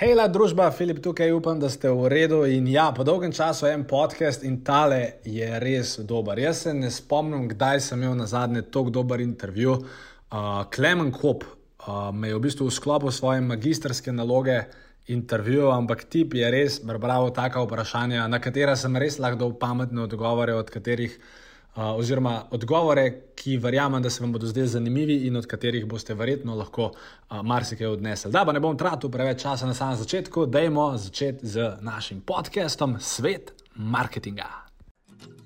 Hej, družba, Filip tukaj, upam, da ste v redu. In ja, po dolgem času en podcast in tale je res dober. Jaz se ne spomnim, kdaj sem imel na zadnje tako dober intervju. Uh, Klemen Kop uh, me je v bistvu v sklopu svoje magistrske naloge intervjuval, ampak tip je res bral taka vprašanja, na katera sem res lahko dal pametne odgovore, od katerih oziroma odgovore, ki verjamem, da se vam bodo zdeli zanimivi in od katerih boste verjetno lahko marsikaj odnesli. Da, pa ne bom tratil preveč časa na samem začetku, dajmo začeti z našim podcastom Svet marketinga.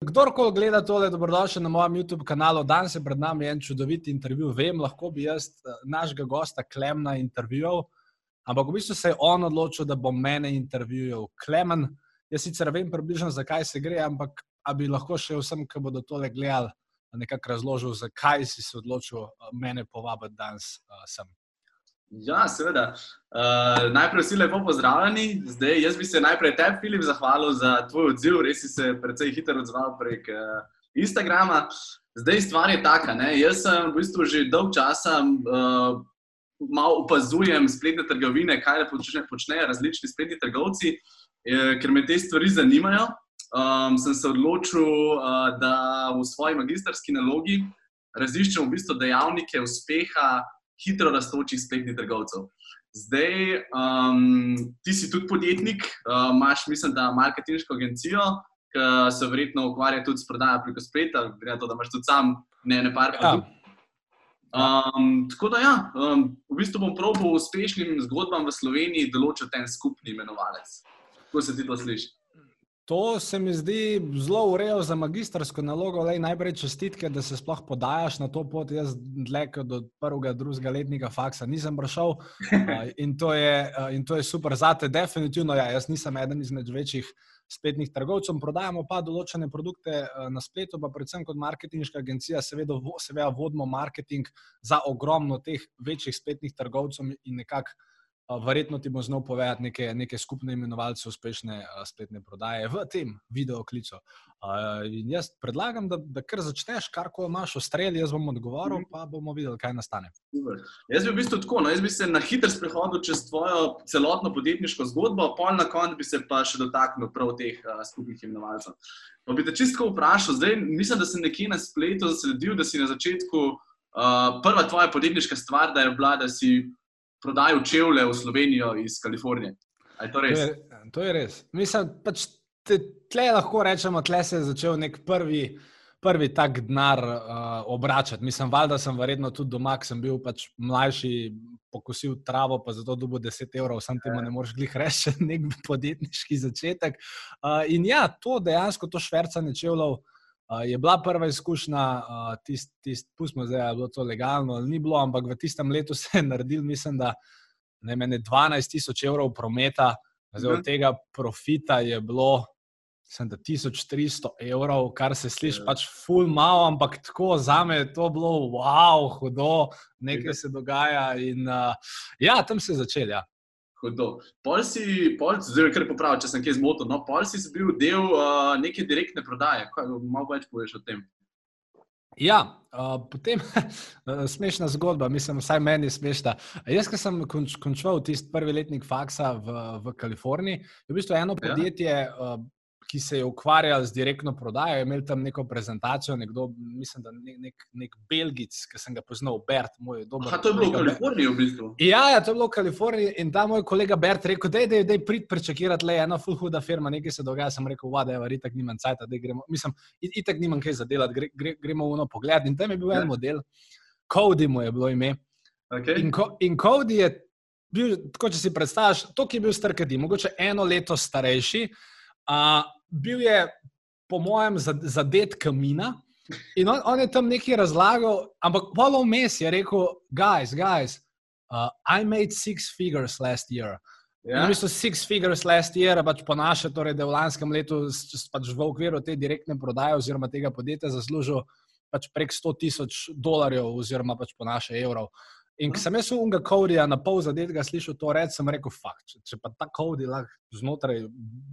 Kdorkoli gleda tole, dobrodošli na mojem YouTube kanalu. Danes je pred nami en čudovit intervju. Vem, lahko bi jaz eh, našega gosta Klemna intervjuval, ampak v bistvu se je on odločil, da bo mene intervjuval. Klemen, jaz sicer vem približno, zakaj se gre, ampak bi lahko še vsem, ki bodo tole gledali, nekako razložil, zakaj si se odločil eh, mene povabiti danes uh, sem. Ja, seveda. Uh, najprej vsi lepo pozdravljeni. Zdaj, jaz bi se najprej tebi, Filip, zahvalil za tvoj odziv. Res si se precej hitro odzval prek uh, Instagrama. Zdaj, stvar je taka. Ne? Jaz sem v bistvu že dolg časa uh, malo opazujem spletne trgovine, kaj počne, počnejo različni spletni trgovci, eh, ker me te stvari zanimajo. Um, sem se odločil, uh, da v svoji magistrski nalogi raziščem v bistvu dejavnike uspeha hitro raztočih spletnih trgovcev. Zdaj, um, ti si tudi podjetnik, uh, imaš, mislim, da marketinško agencijo, ki se verjetno ukvarja tudi s prodajo preko spleta, gre to, da imaš tudi sam, ne ne par pa. Um, tako da, ja, um, v bistvu bom probil uspešnim zgodbam v Sloveniji določiti en skupni imenovalec. Kako se ti to sliši? To se mi zdi zelo urejeno za magistrsko nalogo. Lej, najprej čestitke, da se sploh podajaš na to pot. Jaz dlje od prvega, drugega letnika faksa nisem prišel in to je, in to je super. Zate, definitivno, ja, jaz nisem eden izmed večjih spletnih trgovcev. Prodajamo pa določene produkte na spletu, pa predvsem kot marketinška agencija, seveda, seveda vodimo marketing za ogromno teh večjih spletnih trgovcev in nekako verjetno ti bo znal povedati neke, neke skupne imenovalce uspešne spletne prodaje v tem videoklicu. In jaz predlagam, da, da kar začneš, kar ko imaš v streli, jaz bom odgovoril, pa bomo videli, kaj nastane. Super. Jaz bi v bistvu tako, no, jaz bi se na hitro sprehodil čez tvojo celotno podjetniško zgodbo, pol na koncu bi se pa še dotaknil prav teh uh, skupnih imenovalcev. Pa bi te čisto vprašal, zdaj mislim, da sem nekje na spletu zasledil, da si na začetku uh, prva tvoja podjetniška stvar, da je bila, da si prodajal čevlje v Slovenijo iz Kalifornije. Je to, res? To, je, to je res. Mislim, pač te, tle lahko rečemo, tle se je začel nek prvi. Prvi tak denar uh, obračati. Mislim, valjda sem verjetno tudi doma, sem bil pač mlajši, pokosil travo, pa zato dobil 10 evrov, sam temu ne moreš glih reči, nek podjetniški začetek. Uh, in ja, to dejansko, to švrcanje čevljev, uh, je bila prva izkušnja, tisti, tist, pustimo zdaj, ali je bilo to legalno ali ni bilo, ampak v tistem letu se je naredil, mislim, da ne meni 12 tisoč evrov prometa, zdaj, od mhm. tega profita je bilo. Sem da 1300 evrov, kar se sliši, ja. pač ful malo, ampak tako za me je to bilo, wow, hudo, nekaj se dogaja. In, uh, ja, tam se je začel. Ja. Hudo. Pol si, pol, zdaj kar popravim, če sem kje zmotil, no, pol si bil del uh, neke direktne prodaje. Kaj, malo več poveš o tem? Ja, uh, potem smešna zgodba, mislim, vsaj meni je smešna. Jaz, ki sem konč, končal tisti prvi letnik faksa v, v Kaliforniji, je v bistvu eno ja. podjetje. Ja. Uh, ki se je ukvarjal z direktno prodajo, je imel tam neko prezentacijo, nekdo, mislim, da nek, nek, nek Belgic, ki sem ga poznal, Bert, moj dober. Aha, to je bilo v Kaliforniji v bistvu. Ja, ja, to je bilo v Kaliforniji in tam moj kolega Bert rekel, da je prid prečakirati le ena full huda firma, nekaj se dogaja. Sem rekel, da je itak nimam cajt, da gremo. Mislim, itak nimam kaj zadelati, gre, gre, gremo v eno pogled. In tam je bil ja. en model, Cody mu je bilo ime. Okay. In, in Cody je bil, tako če si predstavljaš, to, ki je bil star, kadi, mogoče eno leto starejši. Uh, bil je, po mojem, zadet kamina. In on, on je tam nekaj razlagal, ampak polo vmes je rekel, guys, guys, uh, I made six figures last year. Ja. Mi smo six figures last year, pač po naše, torej, da je v lanskem letu pač v okviru te direktne prodaje oziroma tega podjetja zaslužil pač prek 100 tisoč dolarjev oziroma pač po naše evrov. In ko sem jaz unga kodija na pol zadetega slišal to reči, sem rekel, fakt, če, če pa ta kodi lahko znotraj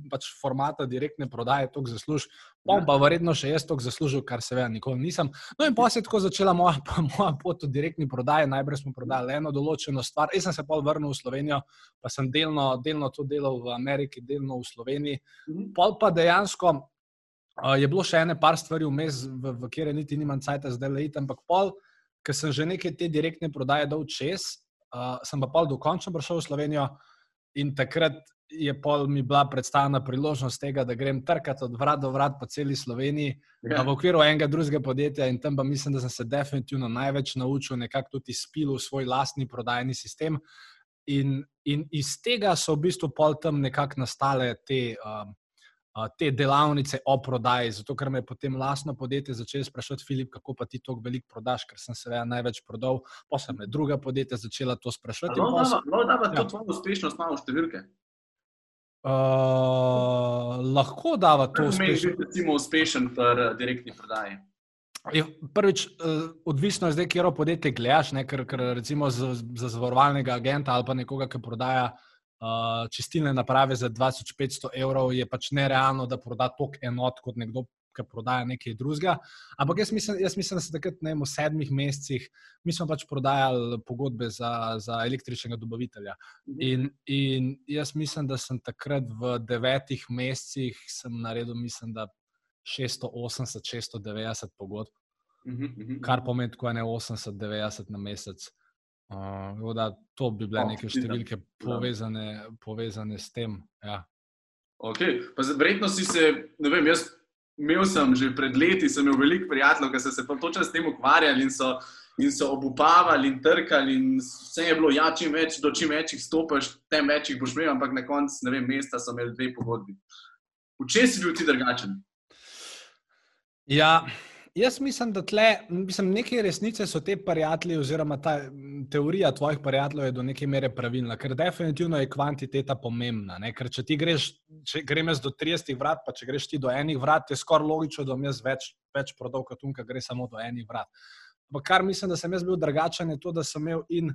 pač formata direktne prodaje toliko zasluži, bom pa verjetno še jaz toliko zaslužil, kar seveda nikoli nisem. No in pa se je tako začela moja, moja pot v direktni prodaji, najprej smo prodali eno določeno stvar, jaz sem se pol vrnil v Slovenijo, pa sem delno, delno to delal v Ameriki, delno v Sloveniji. Mhm. Pol pa dejansko uh, je bilo še ene par stvari vmes, v, v kjer niti nimam cajta zdaj le iti, ampak pol ker sem že nekaj te direktne prodaje dal čez, uh, sem pa pol dokončno prišel v Slovenijo in takrat je pol mi bila predstavljena priložnost tega, da grem trkati od vrat do vrat po celi Sloveniji ja. v okviru enega drugega podjetja in tam pa mislim, da sem se definitivno največ naučil, nekako tudi spil v svoj lastni prodajni sistem. In, in iz tega so v bistvu pol tam nekako nastale te. Um, te delavnice o prodaji. Zato, ker me je potem lastno podjetje začelo sprašovati, Filip, kako pa ti toliko veliko prodaš, ker sem seveda največ prodal, so me druga podjetja začela to sprašovati. No, da, no, da, da, to ja. tvojo uspešnost malo številke. Uh, lahko da to uspešnost. Recimo uspešen pri direktni prodaji. Je, prvič, uh, odvisno je zdaj, kje podjetje gledaš, ne, ker, ker recimo za, za zavarovalnega agenta ali pa nekoga, ki prodaja uh, uh, čistilne naprave za 2500 evrov, je pač nerealno, da proda toliko enot kot nekdo, ki prodaja nekaj drugega. Ampak jaz mislim, jaz mislim da se takrat ne, v sedmih mesecih, mi smo pač prodajali pogodbe za, za električnega dobavitelja. Mhm. In, in jaz mislim, da sem takrat v devetih mesecih naredil, mislim, da 680, 690 pogodb. Mhm, mhm, kar pomeni, da je 80-90 na mesec. Uh, da, to bi bile oh, neke številke povezane, povezane s tem. Ja. Okay. Verjetno si se, ne vem, jaz imel sem že pred leti, sem imel veliko prijateljev, ki so se točno s tem ukvarjali in so, in so obupavali in trkali. In vse je bilo, ja, čim več, do čim več jih stopiš, tem več jih boš imel, ampak na koncu, ne vem, mesta so imeli dve pogodbi. V čem si bil ti drugačen? Ja. Jaz mislim, da tle, mislim, neke resnice so te prijatelji, oziroma ta teorija tvojih prijateljev je do neke mere pravilna, ker definitivno je kvantiteta pomembna. Ne? Ker če ti greš, če grem jaz do 30 vrat, pa če greš ti do enih vrat, je skoraj logično, da bom jaz več, več prodal kot tunka, gre samo do enih vrat. Ampak kar mislim, da sem jaz bil drugačen, je to, da sem imel in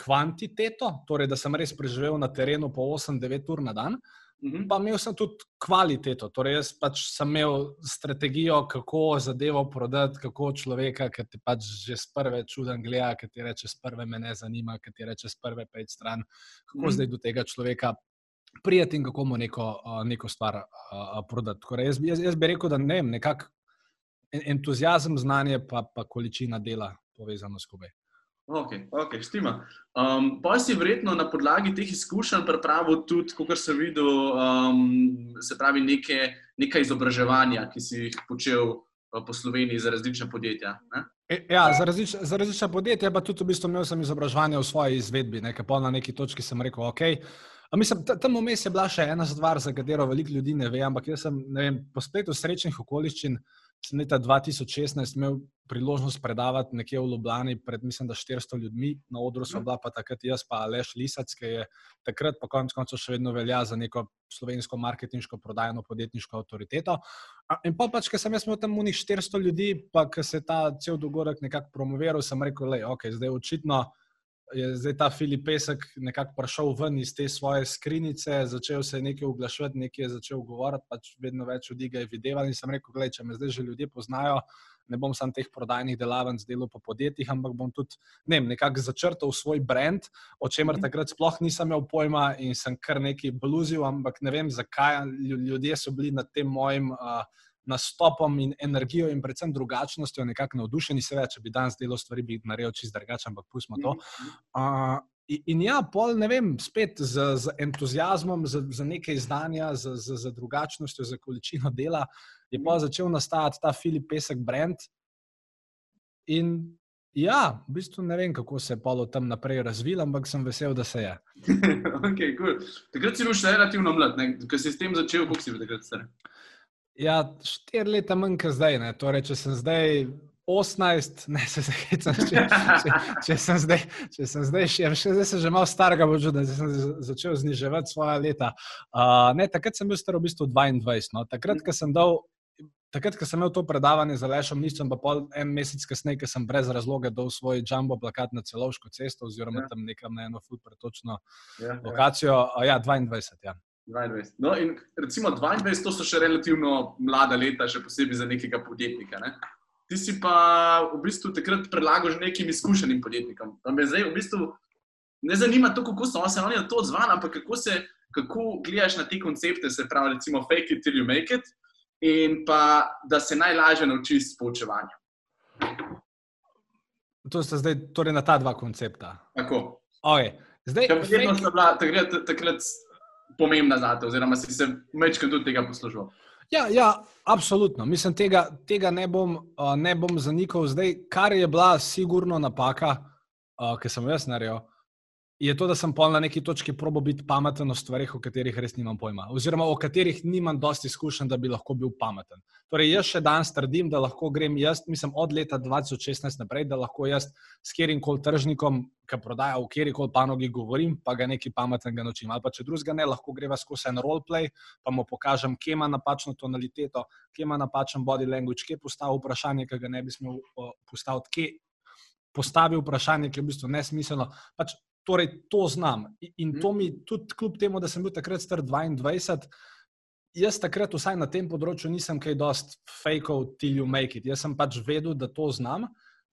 kvantiteto, torej da sem res preživel na terenu po 8-9 ur na dan. Mhm. Pa imel sem tudi kvaliteto, torej jaz pač sem imel strategijo, kako zadevo prodati, kako človeka, ki ti pač že z prve čuden gleda, ki ti reče, z prve me ne zanima, ki ti reče, z prve pet stran, kako mm. zdaj do tega človeka prijeti in kako mu neko, neko stvar prodati. Torej jaz, jaz, jaz bi rekel, da ne vem, nekako entuzijazem, znanje, pa, pa količina dela povezano skupaj. Ok, okay štima. Um, pa si verjetno na podlagi teh izkušenj pripravil tudi, kot sem videl, um, se pravi, neke, neka izobraževanja, ki si jih počel uh, po Sloveniji za različne podjetja. Ne? E, ja, za, različ, za različne podjetja, pa tudi v bistvu imel sem izobraževanje v svoji izvedbi, nekaj pa na neki točki sem rekel, ok. Mislim, tam vmes je bila še ena stvar, za katero veliko ljudi ne ve, ampak jaz sem vem, po spletu srečnih okoliščin sem leta 2016 imel priložnost predavati nekje v Ljubljani pred, mislim, da 400 ljudmi, na odru so bila pa takrat jaz, pa Aleš Lisac, ki je takrat pa konec koncev še vedno velja za neko slovensko marketinško prodajno podjetniško avtoriteto. In pa pač, ker sem jaz imel tam unih 400 ljudi, pa ker se ta cel dogodek nekako promoviral, sem rekel, da je ok, zdaj očitno je zdaj ta Filip Pesek nekako prišel ven iz te svoje skrinice, začel se nekaj oglašati, nekaj je začel govoriti, pač vedno več ljudi ga je videl. In sem rekel, gledaj, če me zdaj že ljudje poznajo, ne bom sam teh prodajnih delavnic delal po podjetjih, ampak bom tudi ne nekako začrtal svoj brand, o čemer mhm. takrat sploh nisem imel pojma in sem kar nekaj bluzil, ampak ne vem, zakaj ljudje so bili na tem mojem. Uh, nastopom in energijo, in predvsem drugačnostjo, nekako navdušeni, seveda, če bi danes delo stvari, bi naredil čist drugače, ampak pustimo to. Uh, in ja, pol ne vem, spet z, z entuzijazmom, za, za nekaj izdanja, za, za, za drugačnostjo, za količino dela, je pa začel nastajati ta Filip Pesek brand. In ja, v bistvu ne vem, kako se je polo tam naprej razvil, ampak sem vesel, da se je. okay, cool. Takrat si bil še relativno mlad, ker si s tem začel, kako si bil takrat star. Ja, štiri leta manj kot zdaj. Torej, če sem zdaj 18, ne se zahecam, če, če, če sem zdaj, če sem zdaj še, še zdaj sem že malo starega, bo čudno, da sem začel zniževati svoje leta. Uh, ne, takrat sem bil star v bistvu 22. No. Takrat, ko sem dal. Takrat, ko sem imel to predavanje za Lešom, nisem pa pol en mesec kasneje, ker sem brez razloga dal svoj jumbo plakat na celovško cesto, oziroma ja. tam nekam na eno fut pretočno ja, ja. lokacijo. Ja, 22. Ja. 22. No, in recimo 22, to so še relativno mlada leta, še posebej za nekega podjetnika. Ne? Ti si pa v bistvu takrat predlagal že nekim izkušenim podjetnikom. Pa me zdaj v bistvu ne zanima to, kako so se oni na to odzvali, ampak kako, se, kako gledaš na te koncepte, se pravi, recimo fake it till you make it, in pa da se najlažje naučiš s poučevanjem. To ste zdaj torej na ta dva koncepta. Tako. Okay. Zdaj, fake... bila, takrat, takrat pomembna za te, oziroma si se večkrat tudi tega poslužil. Ja, ja, absolutno. Mislim, tega, tega ne, bom, uh, ne bom zanikal. Zdaj, kar je bila sigurno napaka, uh, ki sem jo jaz naredil, je to, da sem pol na neki točki probo biti pameten o stvarih, o katerih res nimam pojma, oziroma o katerih nimam dosti izkušenj, da bi lahko bil pameten. Torej, jaz še danes trdim, da lahko grem jaz, mislim, od leta 2016 naprej, da lahko jaz s kjerim koli tržnikom, ki prodaja v kjeri koli panogi, govorim, pa ga nekaj pametnega naučim. Ali pa če drugega ne, lahko greva skozi en roleplay, pa mu pokažem, kje ima napačno tonaliteto, kje ima napačen body language, kje postavi vprašanje, ki ga ne bi smel postaviti, kje postavi vprašanje, ki je v bistvu nesmiselno. Pač Torej, to znam. In to mhm. mi tudi, kljub temu, da sem bil takrat star 22, jaz takrat, vsaj na tem področju, nisem kaj dosti fejkov, till you make it. Jaz sem pač vedel, da to znam.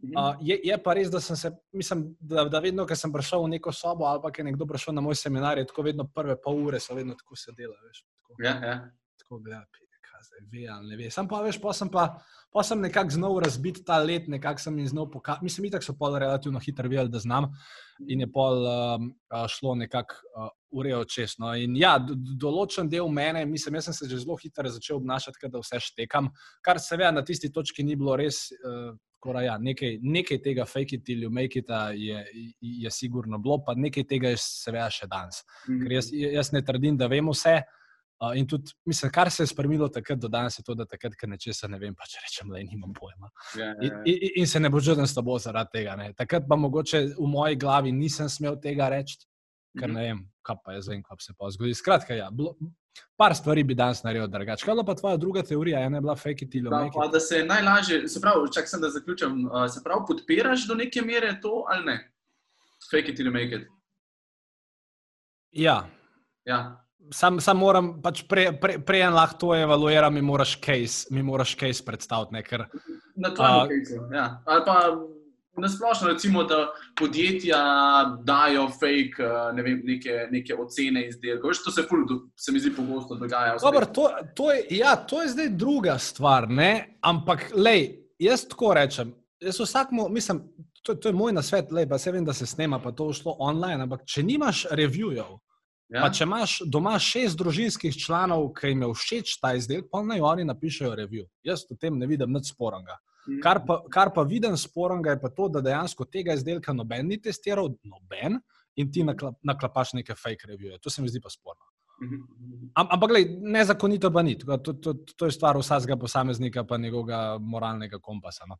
Uh, je, je pa res, da sem se, mislim, da, da vedno, ko sem prišel v neko sobo ali pa je nekdo prišel na moj seminar, je tako vedno prve pol ure, so vedno tako sedela. Veš, tako, ja, ja. tako gledati zdaj ve ali ne ve. Sam pa veš, pa sem pa. Pa sem nekako znal razbiti ta let, nekako sem jim znal pokazati. Mislim, da so pol relativno hitro vedeli, da znam, in je pol um, šlo nekako uh, urejo čez. No. In ja, določen del mene, mislim, jaz sem se že zelo hitro začel obnašati, da vse štekam, kar seveda na tisti točki ni bilo res. Uh, Ja, nekaj, nekaj tega fake it ili make it je, je sigurno bilo, pa nekaj tega je seveda še danes. Ker jaz, jaz ne trdim, da vemo vse, uh, Uh, in tudi, mislim, kar se je spremenilo takrat do danes, je to, da takrat, ker nečesa ne vem, pa če rečem, le nimam pojma. Ja, ja, ja. In, in, in se ne bo čuden s tabo zaradi tega. Ne. Takrat pa mogoče v moji glavi nisem smel tega reči, ker mhm. ne vem, kaj pa je zdaj, kaj se pa zgodi. Skratka, ja, bilo, par stvari bi danes naredil drugače. Kaj pa tvoja druga teorija, je ne bila fake it da, pa, da se najlažje, se pravi, čak sem da zaključim, uh, se pravi, podpiraš do neke mere to ali ne? Fake it ili make it. Ja. Ja. Sam, sam moram, pač prej pre, pre lahko to evaluiram, mi moraš case, mi moraš case predstaviti. Ker, na to je case. Ja. Ali pa na splošno, recimo, da podjetja dajo fake ne vem, neke, neke ocene izdelkov. To se, ful, se mi zdi pogosto dogaja. Dobar, to, to, je, ja, to je zdaj druga stvar. Ne? Ampak, lej, jaz tako rečem. Jaz vsakmo, mislim, to, to je moj nasvet, lej, pa se vem, da se snema, pa to je šlo online. Ampak, če nimaš reviewjev, Ja. Pa če imaš doma šest družinskih članov, ki jim je všeč ta izdelek, pa naj oni napišejo review. Jaz v tem ne vidim nič spornega. Mhm. Kar pa, kar pa vidim spornega je pa to, da dejansko tega izdelka noben ni testiral, noben in ti naklapaš neke fake reviews. To se mi zdi pa sporno. Mhm. Am, ampak, gledaj, nezakonito pa ni. To, to, to je stvar vsakega posameznika, pa njegovega moralnega kompasa. No?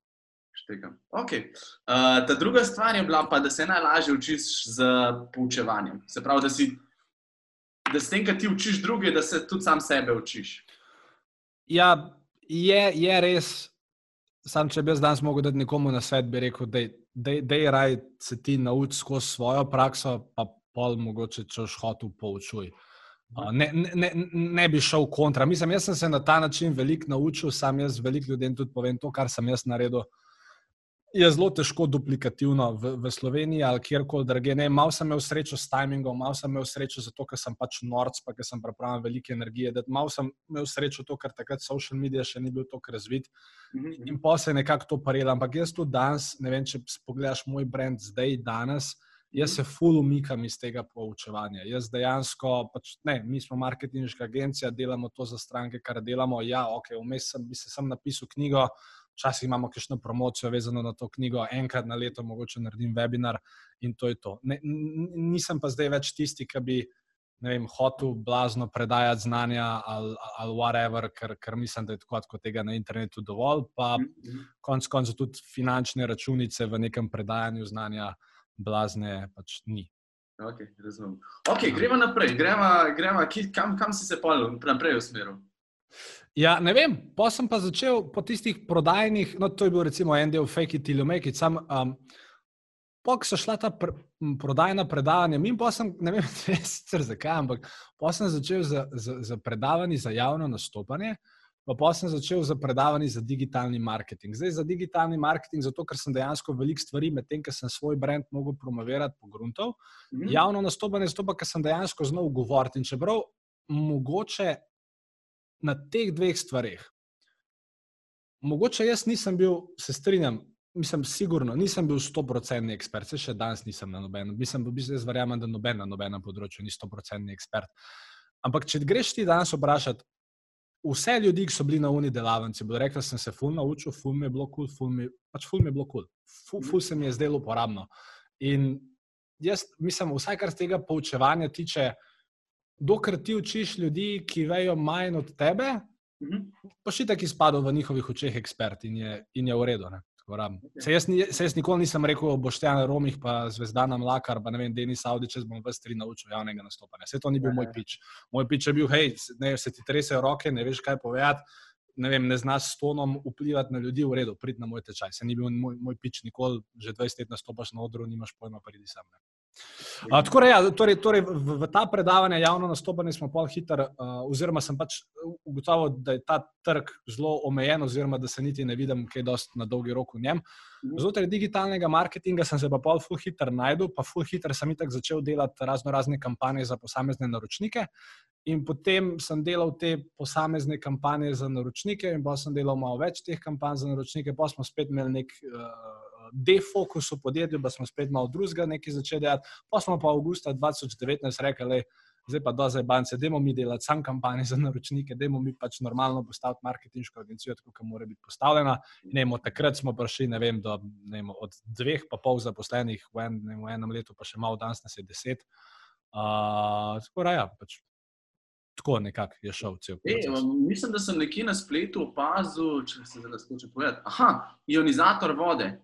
Okay. Uh, ta druga stvar je bila, pa, da se najlažje učiš z poučevanjem. Se pravi, da si da s tem, kar ti učiš druge, da se tudi sam sebe učiš. Ja, je, je res. Sam, če bi jaz danes mogel dati nekomu na svet, bi rekel, da je raj se ti naučiti skozi svojo prakso, pa pol mogoče, če boš hotel poučuj. Ne, ne, ne bi šel kontra. Mislim, jaz sem se na ta način veliko naučil, sam jaz veliko ljudem tudi povem to, kar sem jaz naredil je zelo težko duplikativno v, v Sloveniji ali kjerkoli drugje. Mal sem imel srečo s timingom, mal sem imel srečo zato, ker sem pač norc, pa ker sem pripravljen velike energije. Mal sem imel srečo to, ker takrat social media še ni bil tako razvit. Mm -hmm. In pa se je nekako to parilo. Ampak jaz tu danes, ne vem, če pogledaš moj brand zdaj, danes. Jaz se full umikam iz tega poučevanja. Jaz dejansko, pač, ne, mi smo marketinška agencija, delamo to za stranke, kar delamo. Ja, ok, vmes sem, bi se sem napisal knjigo, Včasih imamo kakšno promocijo vezano na to knjigo, enkrat na leto, mogoče naredim webinar in to je to. Ne, nisem pa zdaj več tisti, ki bi vem, hotel blazno predajati znanja ali, ali whatever, ker, ker mislim, da je tako kot tega na internetu dovolj, pa Mhm. konec koncev tudi finančne računice v nekem predajanju znanja blazne pač ni. Okay, razumem. Okay, gremo naprej, gremo, gremo, ki- kam, kam si se pol naprej usmeril? Ja, ne vem, pa sem pa začel po tistih prodajnih, no to je bil recimo en del fake it ili make it, sam um, Pok so šla ta pr prodajna predavanja, in pa sem, ne vem, sicer zakaj, ampak pa sem začel z, z, z predavanji za javno nastopanje, pa pa sem začel z predavanji za digitalni marketing. Zdaj za digitalni marketing, zato ker sem dejansko veliko stvari, medtem ko sem svoj brand mogel promovirati po gruntov, Mhm. javno nastopanje, zato pa, ker sem dejansko znal govoriti. In čeprav mogoče na teh dveh stvareh, mogoče jaz nisem bil, se strinjam, mislim, sigurno nisem bil 100% ekspert, se še danes nisem na nobenem. Mislim, jaz verjamem, da noben na nobenem področju ni 100% ekspert. Ampak, če greš ti danes vprašati, vse ljudi, ki so bili na uni delavnici, bodo rekli, da sem se ful naučil, ful mi je bilo kul, cool, ful, mi- pač ful mi je bilo kul, cool. ful, ful se mi je zdelo uporabno. In jaz mislim, vsaj kar z tega poučevanja tiče, dokler ti učiš ljudi, ki vejo manj od tebe, Mhm. pa še tako izpadel v njihovih očeh ekspert in je, in je v redu. ne. Da, Se jaz, se jaz nikoli nisem rekel, Boštjan Romih, pa Zvezdana Mlakar, pa ne vem, Denis Audič, jaz bom vas tri naučil javnega nastopanja. Vse to ni bil moj pič. Moj pič je bil, hej, ne, se ti tresejo roke, ne veš, kaj povedati, ne, vem, ne znaš s tonom vplivati na ljudi, v redu, prid na moj tečaj. Se ni bil moj, moj pič nikoli, že 20 let nastopaš na odru, nimaš pojma, pridi sem. Ne. A, tako da, ja, torej, torej v, v ta predavanja, javno nastopanje smo pol hiter, uh, oziroma sem pač ugotovil, da je ta trg zelo omejen, oziroma da se niti ne vidim, kaj dost na dolgi rok v njem. Znotraj digitalnega marketinga sem se pa pol full hiter najdel, pa full hiter sem itak začel delati razno razne kampanje za posamezne naročnike. In potem sem delal te posamezne kampanje za naročnike, in pa sem delal malo več teh kampanj za naročnike, pa smo spet imeli nek uh, defokus v podjetju, pa smo spet malo drugega nekaj začeli delati. Pa smo pa avgusta 2019 rekli, "Lej, zdaj pa do zdaj bance, dajmo mi delati sam kampanje za naročnike, dajmo mi pač normalno postaviti marketinško agencijo, tako kot mora biti postavljena. In ne vem, od takrat smo prišli, vem, do, ne vem, od dveh pa pol zaposlenih v, en, ne vem, v enem letu, pa še malo danes nas je deset. Uh, tako da, ja, pač, tako nekako je šel cel proces. mislim, da sem nekje na spletu opazil, če se zdaj skoči povedati. Aha, ionizator vode.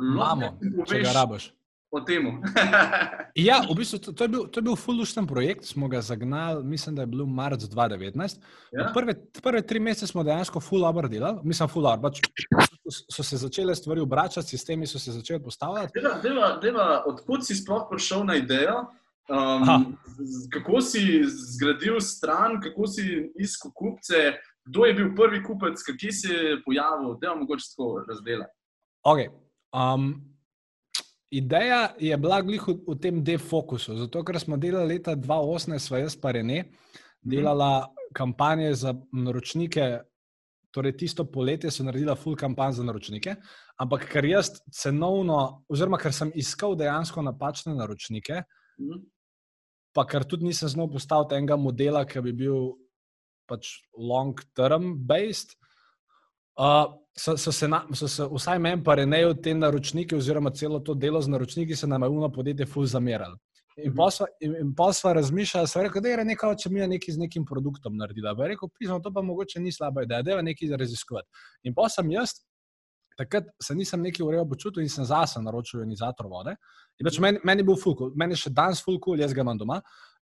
Imamo, če ga rabiš. Ja, v bistvu to, to je bil, to je bil fullušten projekt, smo ga zagnali, mislim, da je bil marc 2019. ja? Prve, prve tri mesece smo dejansko full hour delali, mislim, full hour. Pač so se začele stvari obračati, sistemi so se začeli postavljati. Deva, deva, deva, odkud si sploh prišel na idejo? Aha. Um, z- kako si zgradil stran, kako si iskal kupce, kdo je bil prvi kupec, kje se pojavil, da je mogoče tako razdelati. Okay. Um, ideja je bila glih v, v tem defokusu, zato ker smo delali leta 2018, sva jaz pa Rene, delala kampanje za naročnike. Torej, tisto poletje so naredila full kampanj za naročnike, ampak ker jaz cenovno, oziroma ker sem iskal dejansko napačne naročnike, Mhm. pa ker tudi nisem znal postaviti enega modela, ki bi bil pač long-term based. Uh, so, so, se na, so se vsaj meni, pa ne od te naročnike, oziroma celo to delo z naročniki, se nam je uno podjetje ful zamerali. In Mhm. pa sva, in, in pa sva razmišljala, sva rekla, da je nekaj, če mi je nekaj z nekim produktom naredila. Pa je rekel, pismo, to pa mogoče ni slaba ideja, da je nekaj raziskovati. In pa sem jaz, takrat se nisem nekaj urejal počutil in sem zase naročil ionizator vode. In pač meni, meni je bil fulkul, meni je še danes fulkul, jaz ga imam doma.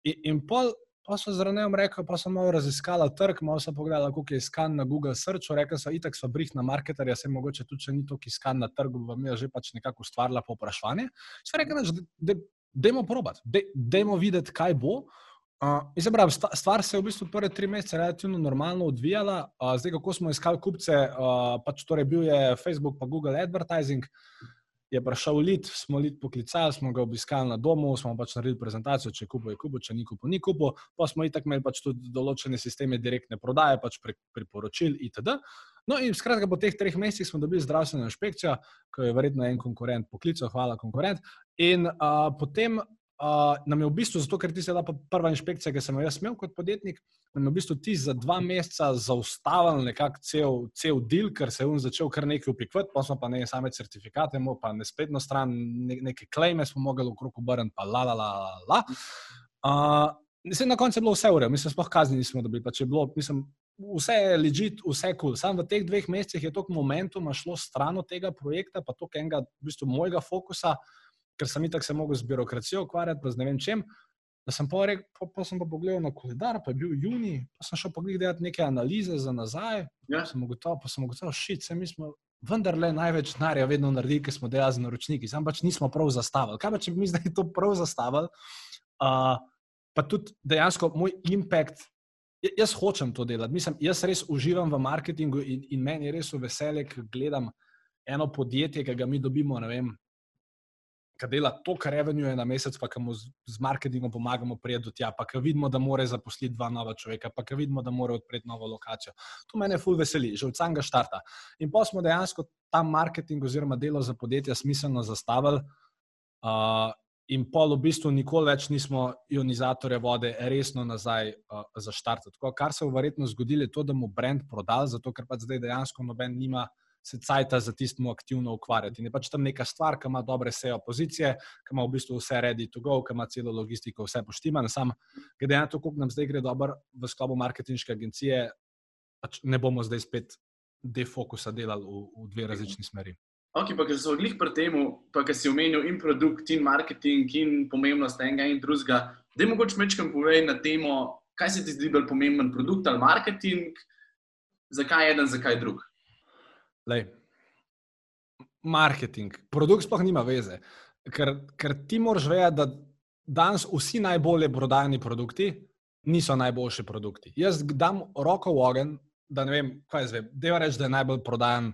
In, in pol, pa so z Renejem rekli, pa sem malo raziskala trg, malo sem pogledala, koliko je iskan na Google Searchu, rekla sem, itak so brih na marketerja, se mogoče tudi, če ni toliko iskan na trgu, vam je že pač nekako ustvarila povpraševanje. Sve rekla, da dajmo probati, dajmo videti, kaj bo. Uh, in se pravi, stvar se je v bistvu prve tri mesece relativno normalno odvijala. Uh, zdaj, kako smo iskali kupce, uh, pač torej bil je Facebook pa Google Advertising, je prišel lead, smo lead poklicali, smo ga obiskali na domu, smo pač naredili prezentacijo, če kupil, je kupil, če ni kupil, ni kupil. Pa smo itak imeli pač tudi določene sisteme direktne prodaje, pač pri, priporočil itd. No in skratka, po teh treh mesecih smo dobili zdravstveno inšpekcijo, ki je verjetno en konkurent poklical, hvala konkurent. In uh, potem uh, nam je v bistvu, zato ker ti se da prva inšpekcija, ki sem jo jaz imel kot podjetnik, nam je v bistvu ti za dva meseca zaustavil nekako cel, cel del, ker se je on začel kar nekaj upikvati, pa smo pa ne same certifikate, imel pa ne spletno stran, ne, neke klejme smo mogli okrog obrniti, pa la la la la. la. Uh, na koncu je bilo vse urejeno, mislim, sploh kazni nismo dobili. Bilo, mislim, vse je ležit, vse kul. Cool. Sam v teh dveh mesecih je toliko momentuma šlo stran od tega projekta, pa toliko enega, v bistvu, mojega fokusa, ker sem itak se mogel z birokracijo ukvarjati, pa z ne vem čem. Da sem pa, rekel, pa, pa sem pa pogledal na koledar, pa je bil juni, pa sem šel pogledati neke analize za nazaj. Ja. Pa sem ugotovil, šit, se mi smo vendarle največ denarja vedno naredili, ker smo delali z naročniki, sam pač nismo prav zastavili. Kaj pa če bi mi zdaj to prav zastavili? Uh, pa tudi dejansko moj impact, jaz hočem to delati. Mislim, jaz res uživam v marketingu in, in meni je res veselje, ker gledam eno podjetje, ki ga mi dobimo, ne vem. Ki dela to, kar revenue je na mesec, pa ki mu z, z marketingom pomagamo prijeti do tja, pa ki vidimo, da mora zaposliti dva nova človeka, pa ki vidimo, da mora odpreti novo lokacijo. To me ful veseli, že od samega štarta. In pa smo dejansko ta marketing oziroma delo za podjetja smiselno zastavili. Uh, in pol v bistvu nikoli več nismo ionizatorje vode resno nazaj uh, zaštartili. Kar se je verjetno zgodilo, je to, da mu brand prodal, zato ker pač zdaj dejansko noben nima se cajta za tistmu aktivno ukvarjati. In je pač tam neka stvar, ki ima dobre sejo pozicije, ki ima v bistvu vse ready to go, ki ima celo logistiko, vse poštima. Sam, glede na to, koliko nam zdaj gre dobro v sklopu marketinške agencije, pač ne bomo zdaj spet defokusa delali v, v dve različni smeri. Ok, pa ker so glih pri tem, pa ker si omenil in produkt, in marketing, in pomembnost enega in drugega, da je mogoče večkrat povedati na temo, kaj se ti zdi bolj pomemben produkt ali marketing, zakaj eden, zakaj drug. Lej. Marketing, produkt sploh nima veze, ker, ker ti moraš vedeti, da danes vsi najbolje prodajani produkti niso najboljši produkti. Jaz dam roko v ogen, da ne vem, kaj zdaj. Deva reči, da je najbolj prodajan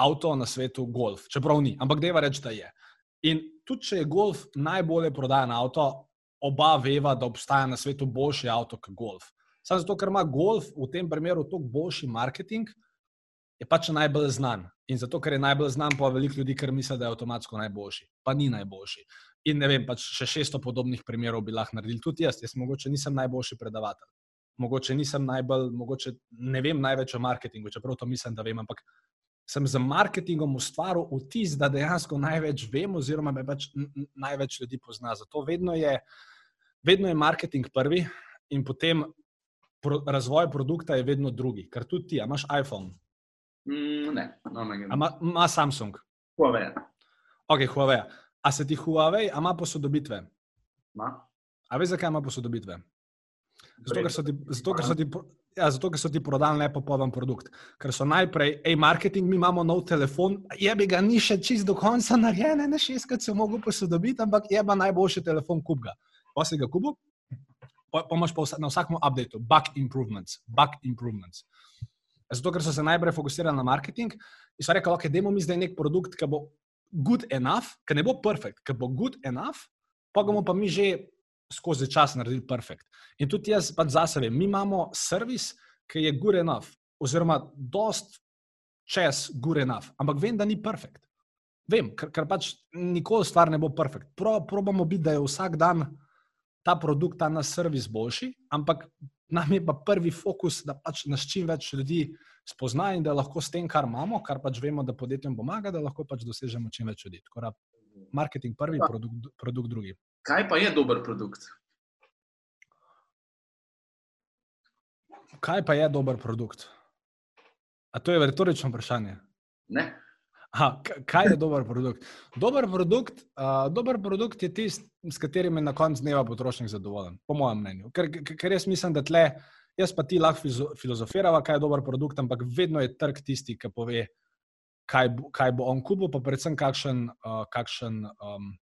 avto na svetu golf, čeprav ni, ampak deva reči, da je. In tudi če je golf najbolje prodajan avto, oba veva, da obstaja na svetu boljši avto kot golf. Samo zato, ker ima golf v tem primeru toliko boljši marketing, je pač najbolj znan. In zato, ker je najbolj znan, pa veliko ljudi, ker misli, da je avtomatsko najboljši. Pa ni najboljši. In ne vem, pač še 600 podobnih primerov bi lahko naredili tudi jaz. Jaz mogoče nisem najboljši predavatelj. Mogoče nisem najbolj, mogoče ne vem največ o marketingu, čeprav to mislim, da vem, ampak sem z marketingom ustvaril vtis, da dejansko največ vem, oziroma me pač največ ljudi pozna. Zato vedno je, vedno je marketing prvi, in potem pro, razvoj produkta je vedno drugi. Ker tudi ti, imaš iPhone. Mm, ne, no, ne. Ima Samsung. Huawei. Ok, Huawei. A se ti Huawei, ima posodobitve? Ma. A veš, zakaj ima posodobitve? Zato, ker so ti, zato, ker so ti, Ja, zato, ker so ti prodali nepopoln produkt. Ker so najprej, hej, marketing, mi imamo nov telefon, je bi ga ni še čist do konca narejen, ne šest, kot se lahko posodobiti, ampak je pa najboljši telefon, kup ga. Pa si ga kupu, pa imaš pa na vsakem updateu, bug improvements, bug improvements. Zato, ker so se najprej fokusirali na marketing in so rekli, ok, dajmo mi zdaj nek produkt, ki bo good enough, ki ne bo perfect, ki bo good enough, pa ga bomo pa mi že skozi čas naredili perfekt. In tudi jaz pač za sebe, mi imamo servis, ki je good enough, oziroma dost čez good enough, ampak vem, da ni perfekt. Vem, ker, ker pač nikoli stvar ne bo perfekt. Pro, probamo biti, da je vsak dan ta produkt, ta naš servis boljši, ampak nam je pa prvi fokus, da pač nas čim več ljudi spozna in da lahko s tem, kar imamo, kar pač vemo, da podjetjem pomaga, da lahko pač dosežemo čim več ljudi. Tako da marketing prvi, produkt, produkt drugi. Kaj pa je dober produkt? Kaj pa je dober produkt? A to je retorično vprašanje? Ne. Aha, kaj je dober produkt? Dober produkt, uh, dober produkt je tisti, s katerim je na koncu dneva potrošnik zadovoljen, po mojem mnenju. Ker, ker jaz mislim, da tle, jaz pa ti lahko filozofirava, kaj je dober produkt, ampak vedno je trg tisti, ki pove, kaj bo, kaj bo on kupil, pa predvsem kakšen, uh, kakšen um,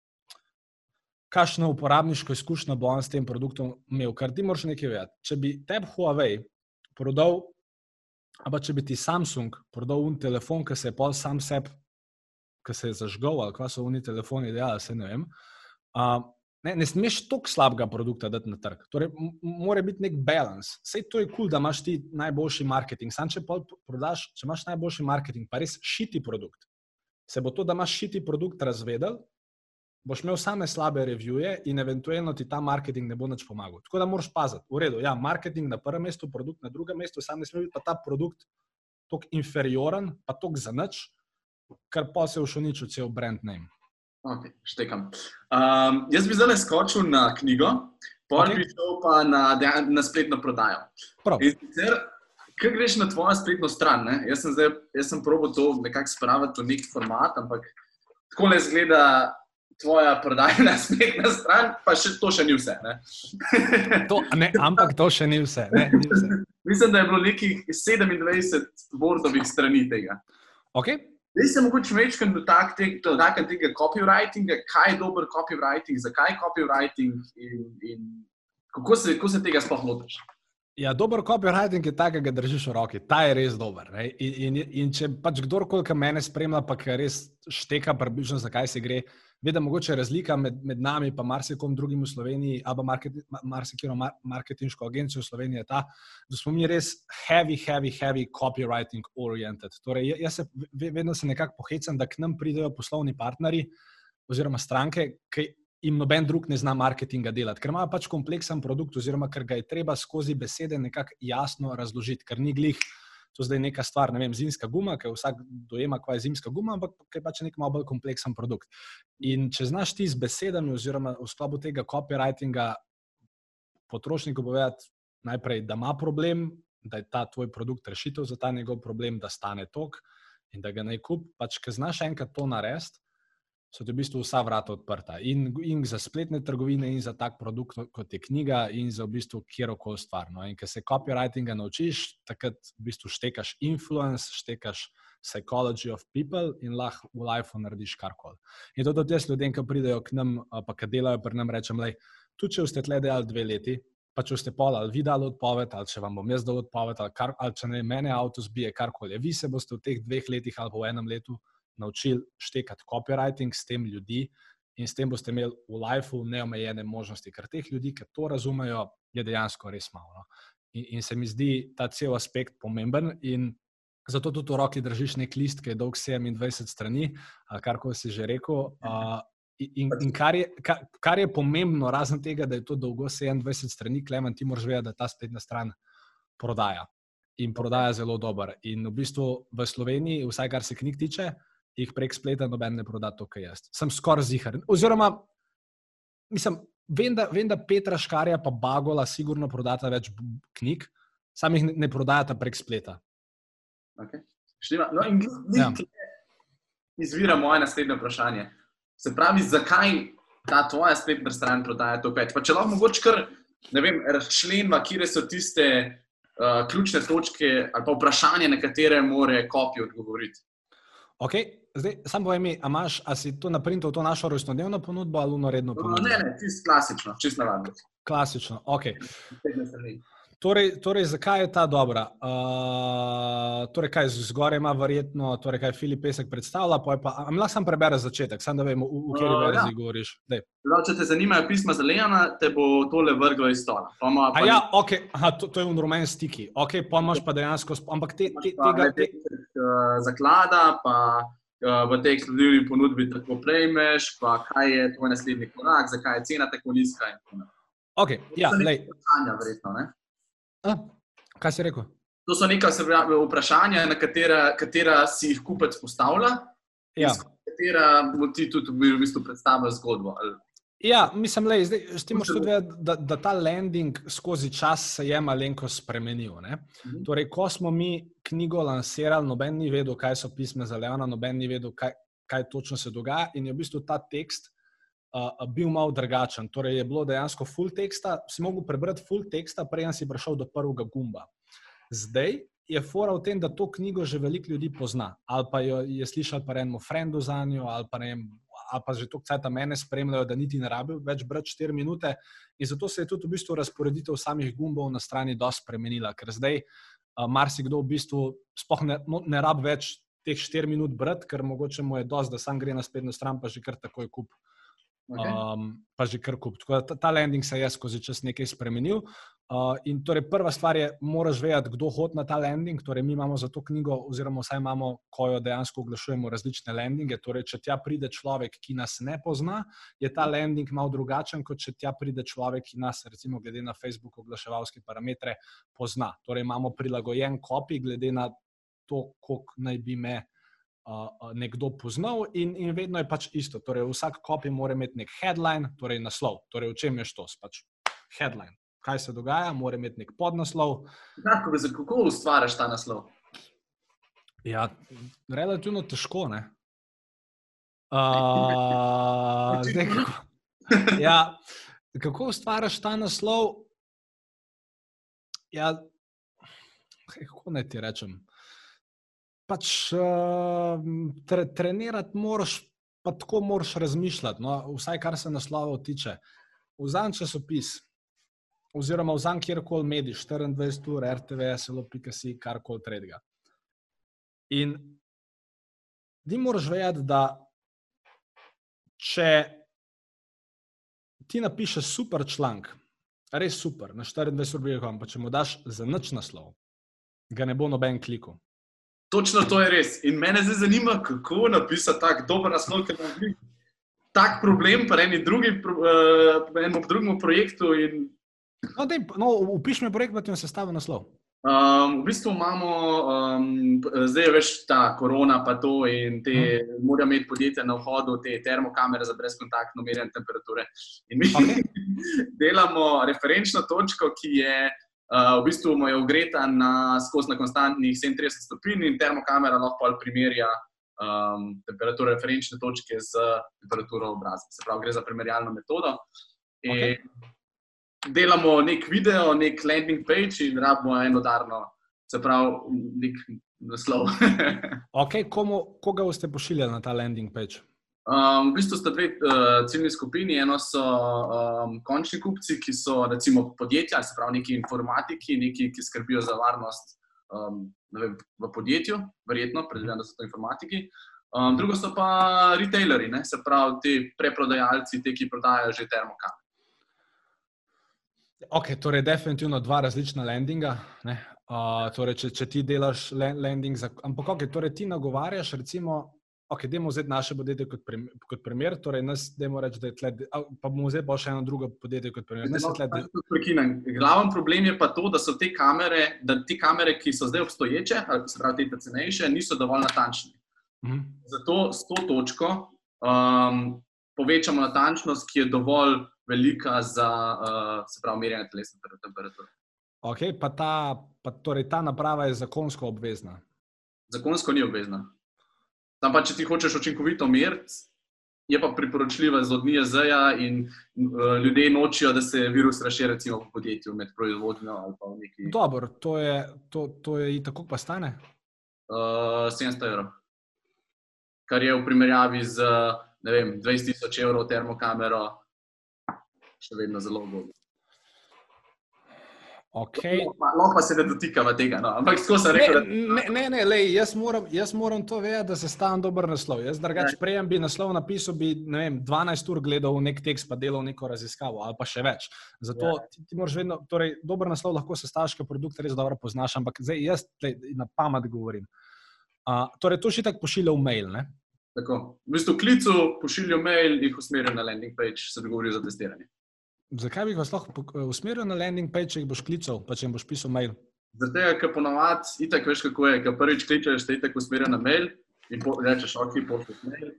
kakšno uporabniško izkušnjo bo on s tem produktom imel. Ker ti moraš nekaj vedeti. Če bi tebi Huawei prodal, ali če bi ti Samsung prodal un telefon, ki se je pol sam sebi, ki se je zažgal, ali kva so oni telefoni, da se ne vem. Uh, Ne, ne smeš tako slabega produkta dati na trg. Torej, mora biti nek balans. Vse to je kul, cool, da imaš ti najboljši marketing. Sam, če, prodaš, če imaš najboljši marketing, pa res šiti produkt, se bo to, da imaš šiti produkt, razvedel boš imel same slabe revije in eventualno ti ta marketing ne bo več pomagal. Tako da moraš paziti. V redu, ja, marketing na prvem mestu, produkt na drugem mestu, sam ne sme biti pa ta produkt tako inferioren, pa tako za nič, kar pa se v šuniču cel brand name. Okay, štekam. Um, jaz bi zdaj skočil na knjigo. pol okay. bi šel pa na, na spletno prodajo. Kaj greš na tvojo spletno stran? Ne? Jaz sem, zdaj, jaz sem probo to nekako spraviti v nek format, ampak tako le zgleda tvoja prodajna spletna stran, pa še, to še ni vse. Ne? to, ne, ampak to še ni vse. Ne, ni vse. Mislim, da je bilo nekih 27 Wordovih strani tega. Okay. Zdaj se mogoče večkrat dotaknem tega copywritinga, kaj je dober copywriting, zakaj je copywriting in, in kako, se, kako se tega sploh lotiš. Ja, dober copywriting je tak, da ga držiš v roki. Ta je res dober. In, in, in če pač kdorkoli, ki me spremlja, pa ki res šteka, približno zakaj se gre, da mogoče razlika med, med nami in marsikom drugim v Sloveniji, ali pa marsikiro marketinško agencijo v Sloveniji je ta, da smo mi res heavy, heavy, heavy copywriting oriented. Torej, jaz se vedno se nekako pohecam, da k nam pridejo poslovni partnerji oziroma stranke, ki jim noben drug ne zna marketinga delati, ker imajo pač kompleksen produkt, oziroma ker ga je treba skozi besede nekako jasno razložiti, ker ni glih to zdaj neka stvar, ne vem, zimska guma, ki vsak dojema, kaj je zimska guma, ampak je pač nek malo bolj kompleksen produkt. In če znaš ti z besedami, oziroma v sklopu tega copywritinga, potrošniku povedati najprej, da ima problem, da je ta tvoj produkt rešitev za ta njegov problem, da stane tok in da ga naj kup, pač, ker znaš enkrat to narediti so ti v bistvu vsa vrata odprta. In, in za spletne trgovine, in za tak produkt, kot je knjiga, in za v bistvu kjerkoli stvar. No? In ker se copywritinga naučiš, takrat v bistvu štekaš influence, štekaš psychology of people in lahko v lifeu narediš karkoli. In to tudi jaz ljudem, ki pridejo k nam, pa ki delajo pri nam, rečem, da tudi če ste tle delali dve leti. Pa če ste pol ali vi dali odpoved, ali če vam bom jaz dal odpoved, ali, kar, ali če ne mene avto zbije, karkoli. Vi se boste v teh dveh letih ali v enem letu naučili štekati copywriting s tem ljudi in s tem boste imeli v lifeu neomejene možnosti, ker teh ljudi, ki to razumejo, je dejansko res malo. No? In, in se mi zdi ta cel aspekt pomemben. Zato tudi v roki držiš nek list, ki je dolg 27 strani, kar ko si že rekel. Uh, in in kar, je, kar, kar je pomembno, razen tega, da je to dolgo 27 strani, Klemen, ti moraš vedeti, da ta spletna stran prodaja. In prodaja zelo dobro. In v bistvu v Sloveniji, vsaj kar se knjig tiče, jih prek spleta noben ne proda, to, kar jaz. Sem skoraj zihar. Oziroma, mislim, vem, da, vem, da Petra Škarja pa Bagola sigurno prodata več knjig, sam jih ne, prodajata prek spleta. Okay. No, in ja. izvira moje naslednje vprašanje. Se pravi, zakaj ta tvoja spletna stran prodaja to več? Pa če lahko mogoče kar, vem, razčlenva, kje so tiste uh, ključne točke ali pa vprašanje, na katere more kopij odgovoriti. Okay. Zdaj, sam povem, mi, a, imaš, a si to naprintal, to našo rojstnodnevno ponudbo ali unoredno ponudbo? Ne, ne, čist klasično, čist navadno. Klasično, ok. Torej, torej, zakaj je ta dobra? Uh, torej, kaj zgoraj ima verjetno, torej, kaj Filip Pesek predstavlja, pa je pa, a lahko sam prebere začetek, sam da vemo, v, v kateri uh, verziji ja. govoriš. Prav, če te zanimajo pisma za Leona, te bo tole vrglo iz stola. Pa ma, pa ja, ok, Aha, to, to je unrumen stiki, ok, pa imaš pa dejansko, ampak te, te, tega... Te... Uh, zaklada, pa v tej ekskluzivni ponudbi tako prejmeš, pa kaj je tvoj naslednji korak, zakaj je cena tako nizka in tako naprej. Ok, ja. Vprašanja, verjetno, ne? A, kaj si rekel? To so neka vprašanja, na katera, katera si jih kupec postavlja, ja. katera ti tudi v bistvu predstavlja zgodbo. Ali... Ja, mislim, da je da, da ta landing skozi čas se je malenko spremenil. Mhm. Torej, ko smo mi knjigo lansirali, noben ni vedel, kaj so pisme za Leona, noben ni vedel, kaj, kaj točno se dogaja. In je v bistvu ta tekst uh, bil malo drugačen. Torej, je bilo dejansko full teksta, si mogel prebrati full teksta, preden si prišel do prvega gumba. Zdaj je fora v tem, da to knjigo že veliko ljudi pozna, ali pa jo je slišal pa enemu frendu za njo, ali pa, vem, ali pa že to, kaj tam mene spremljajo, da niti ne rabijo več brati 4 minute. In zato se je tudi v bistvu razporeditev samih gumbov na strani dosti spremenila, ker zdaj uh, marsikdo v bistvu sploh ne, no, ne rabi več. Teh 4 minut brati, ker mogoče mu je dosti, da sam gre na spletno stran, pa že kar takoj kup uh, Okay. Um, pa že kar kup. Tako da ta, ta landing se je skozi čas nekaj spremenil. Uh, in torej prva stvar je, moraš vedeti, kdo hodi na ta landing. Torej, mi imamo za to knjigo, oziroma vsaj imamo, ko jo dejansko oglašujemo, različne landinge. Torej, če tja pride človek, ki nas ne pozna, je ta landing malo drugačen, kot če tja pride človek, ki nas, recimo, glede na Facebook oglaševalske parametre, pozna. Torej, imamo prilagojen kopij, glede na to, koliko naj bi me nekdo poznal, in, in vedno je pač isto. Torej, vsak kopij mora imeti nek headline, torej naslov. Torej, v čem je to? Pač headline. Kaj se dogaja, mora imeti nek podnaslov. Kako, kako ustvariš ta naslov? Ja, relativno težko. Uh, zdaj, kako, ja, kako ustvariš ta naslov? Ja, kako naj ti rečem? Pač uh, tre, trenirati moraš, pa tako moraš razmišljati. No? Vsaj kar se naslovov tiče. Vzam časopis, oziroma vzam kjerkoli medij, 24 ur, RTV, SLO.si, karkoli tretjega. In ti moraš vedeti, da če ti napišeš super članek, res super, na 24 ur, pa če mu daš za noč naslov, ga ne bo noben klikal. Točno to je res. In mene zdaj zanima, kako napisati tako dober naslov, ker imam tak problem, pa eni drugi, uh, enemu drugemu projektu. In... No, dej, no, upiš mi projekt, pa ti bom sestavil naslov. Um, v bistvu imamo, um, zdaj je več ta korona, pa to, in te hmm. morajo imeti podjetja na vhodu, te termokamere za brezkontaktno merjenje temperature. In mi okay. delamo referenčno točko, ki je uh, v bistvu je ogreta na skozi na konstantnih 37 stopinj, in termokamera lahko primerja um, temperaturo referenčne točke z temperaturo obraza. Se pravi, gre za primerjalno metodo. Okay delamo nek video, nek landing page in rabimo eno darno, se pravi, nek naslov. okay, komu, koga boste pošiljali na ta landing page? Um, v bistvu sta dve uh, ciljni skupini. Eno so um, končni kupci, ki so recimo podjetja, se pravi, neki informatiki, neki, ki skrbijo za varnost um, vem, v podjetju, verjetno, predvsem, da so to informatiki. Um, drugo so pa retailerji, se pravi, ti preprodajalci, ti, ki prodajajo že termokamere. Ok, torej, definitivno dva različna landinga. Uh, torej, če, če ti delaš landing, za, ampak ok, torej ti nagovarjaš, recimo, ok, da bomo vzeli naše podjetje kot, prim, kot primer, torej nas, reči, da je tle, pa bomo vzeli pa še eno drugo podjetje kot primer. No, Glaven problem je pa to, da so te kamere, da te kamere, ki so zdaj obstoječe, ali se pravi te cenejše, niso dovolj natančne. Mhm. Zato s to točko um, povečamo natančnost, ki je dovolj velika za uh, pravi, merjenje telesne temperature. Okay, pa ta, pa torej ta naprava je zakonsko obvezna? Zakonsko ni obvezna. Tam pa, če ti hočeš učinkovito meriti, je pa priporočljiva z odnije ZEA in uh, ljudje nočijo, da se virus razširi recimo v podjetju med proizvodnjo ali pa v neki. Dobro, to je, to, to je i tako pa stane? Uh, 700 evrov. Kar je v primerjavi z vem, 20 tisoč evrov termokamero, še vedno zelo ugodno. Okay. Lahko pa se ne dotikamo tega. No. Ampak tako sem rekel. Ne, ne, ne lej, jaz, moram, jaz moram to vedeti, da se stavim dober naslov. Jaz, drugač, prej bi naslov napisal, bi vem, 12 ur gledal nek tekst, pa delal neko raziskavo, ali pa še več. Zato ja. ti, ti moraš vedno, torej, dober naslov lahko sestavljaš, ker produkt res dobro poznaš, ampak zdaj jaz lej, na pamet govorim. Uh, torej, to še tako pošilja v mail. Ne? Tako. V bistvu klicu pošiljajo mail, jih usmerijo na landing page, se dogovorijo za testiranje. Zakaj bi vas lahko eh, usmeril na landing page, če jih boš klical, pa če jim boš pisal mail? Zato, ker ponovadi, itak veš, kako je, ker prvič kličeš, te itak usmerja na mail in po, rečeš, ok, pošlješ mail.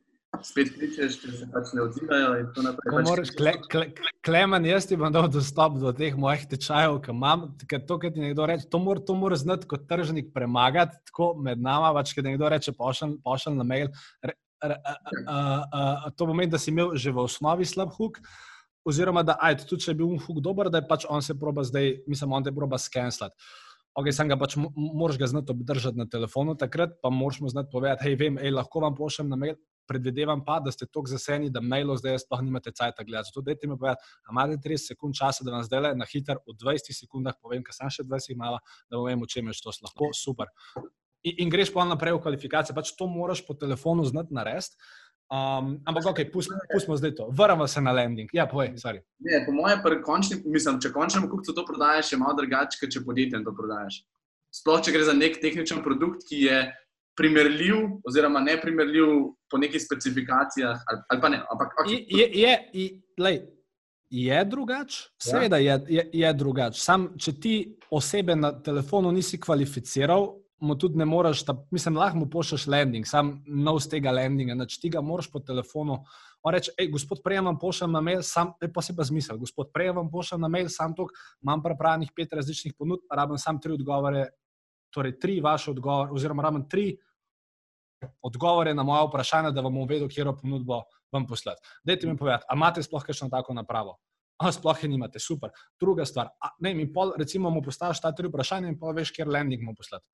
Spet kličeš, če se pač ne odzivajo. Pač moraš, kle, kle, klemen, jaz ti bom dal dostop do teh mojih tečajev, ki imam. To, kar ti nekdo reče, to mora mora znati kot tržnik premagati, tako med nama. Pač, Če nekdo reče, pošljem na mail, re, re, a, a, a, a, to pomeni, da si imel že v osnovi slab huk oziroma da, ajde, tudi če je bil umfuk dober, da je pač on se proba zdaj, mislim, on te proba skenslati. Ok, sem ga pač, moraš ga znati obdržati na telefonu, takrat pa moraš mu znati povedati, hej, vem, ej, lahko vam pošljem na mail, predvidevam pa, da ste tako zaseni, da mailov zdaj sploh nimate cajt gledati. Zato dajte mi povedati, a imate 30 sekund časa, da vam zdaj le na hiter v 20 sekundah povem, ker sem še 20 imala, da vem, o čem je to lahko, super. In, in greš pa naprej v kvalifikacije, pač to moraš po telefonu znati narediti. Um, ampak, ok, pustimo zdaj to. Vrnimo se na landing. Ja, povej, sorry. Ne, po mojem, končni, mislim, če končnemu kupcu to prodajaš, je malo drugače, kot če podjetjem to prodajaš. Sploh, če gre za nek tehničen produkt, ki je primerljiv, oziroma ne primerljiv po nekih specifikacijah. Ali, ali pa ne. Ampak, okay. je, je, je, lej, je drugače, seveda ja. je, je, je drugače. Sam, če ti osebe na telefonu nisi kvalificiral, mu tudi ne moreš, ta, mislim, lahko mu pošlješ landing, sam nov z tega landinga, znači ti ga moraš po telefonu. On reče, hej, gospod, prej vam pošljem na mail, sam, e, pa si pa zmisel, gospod, prej vam pošljem na mail, sam to, imam prepravljenih pet različnih ponudb, rabim sam tri odgovore, torej tri vaše odgovore, oziroma rabim tri odgovore na moje vprašanje, da vam bom vedel, kje je ponudbo vam poslati. Dajte mi povedati, ali imate sploh kakšno tako napravo? A sploh je nimate, super. Druga stvar, a, ne, mi pol, recimo, mu postaviš ta tri vprašanja in pa veš, kje landing mu poslati.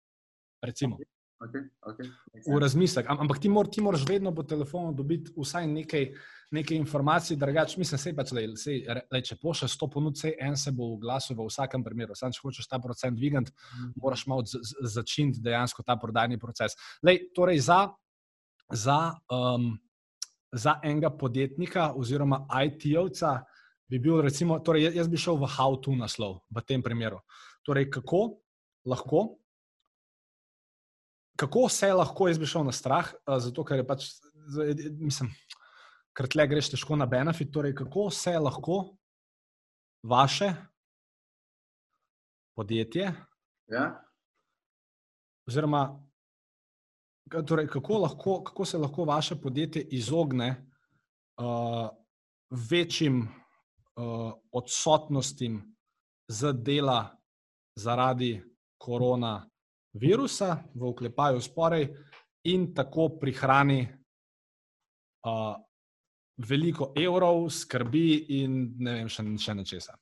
Recimo. Okay, okay. V razmislek. Am, ampak ti, mor, ti moraš vedno po telefonu dobiti vsaj nekaj, nekaj informacij, drugače, mislim, se pač, lej, sej, lej, če pošlješ 100 ponudb, en se bo v glasu v vsakem primeru. Sam, če hočeš ta procent dvigati, mm. moraš malo začeti dejansko ta prodajni proces. Lej, torej za, za, um, za enega podjetnika oziroma IT-ovca bi bil, recimo, torej jaz bi šel v how-to naslov v tem primeru. Torej, kako lahko kako se lahko jaz bi šel na strah, zato ker je pač, mislim, ker tle greš težko na benefit. Torej, kako se lahko vaše podjetje, ja. oziroma torej, kako, lahko, kako se lahko vaše podjetje izogne uh, večjim uh, odsotnostim z dela zaradi korona virusa, v oklepaju sporej, in tako prihrani uh, veliko evrov, skrbi in ne vem, še, še nečesa.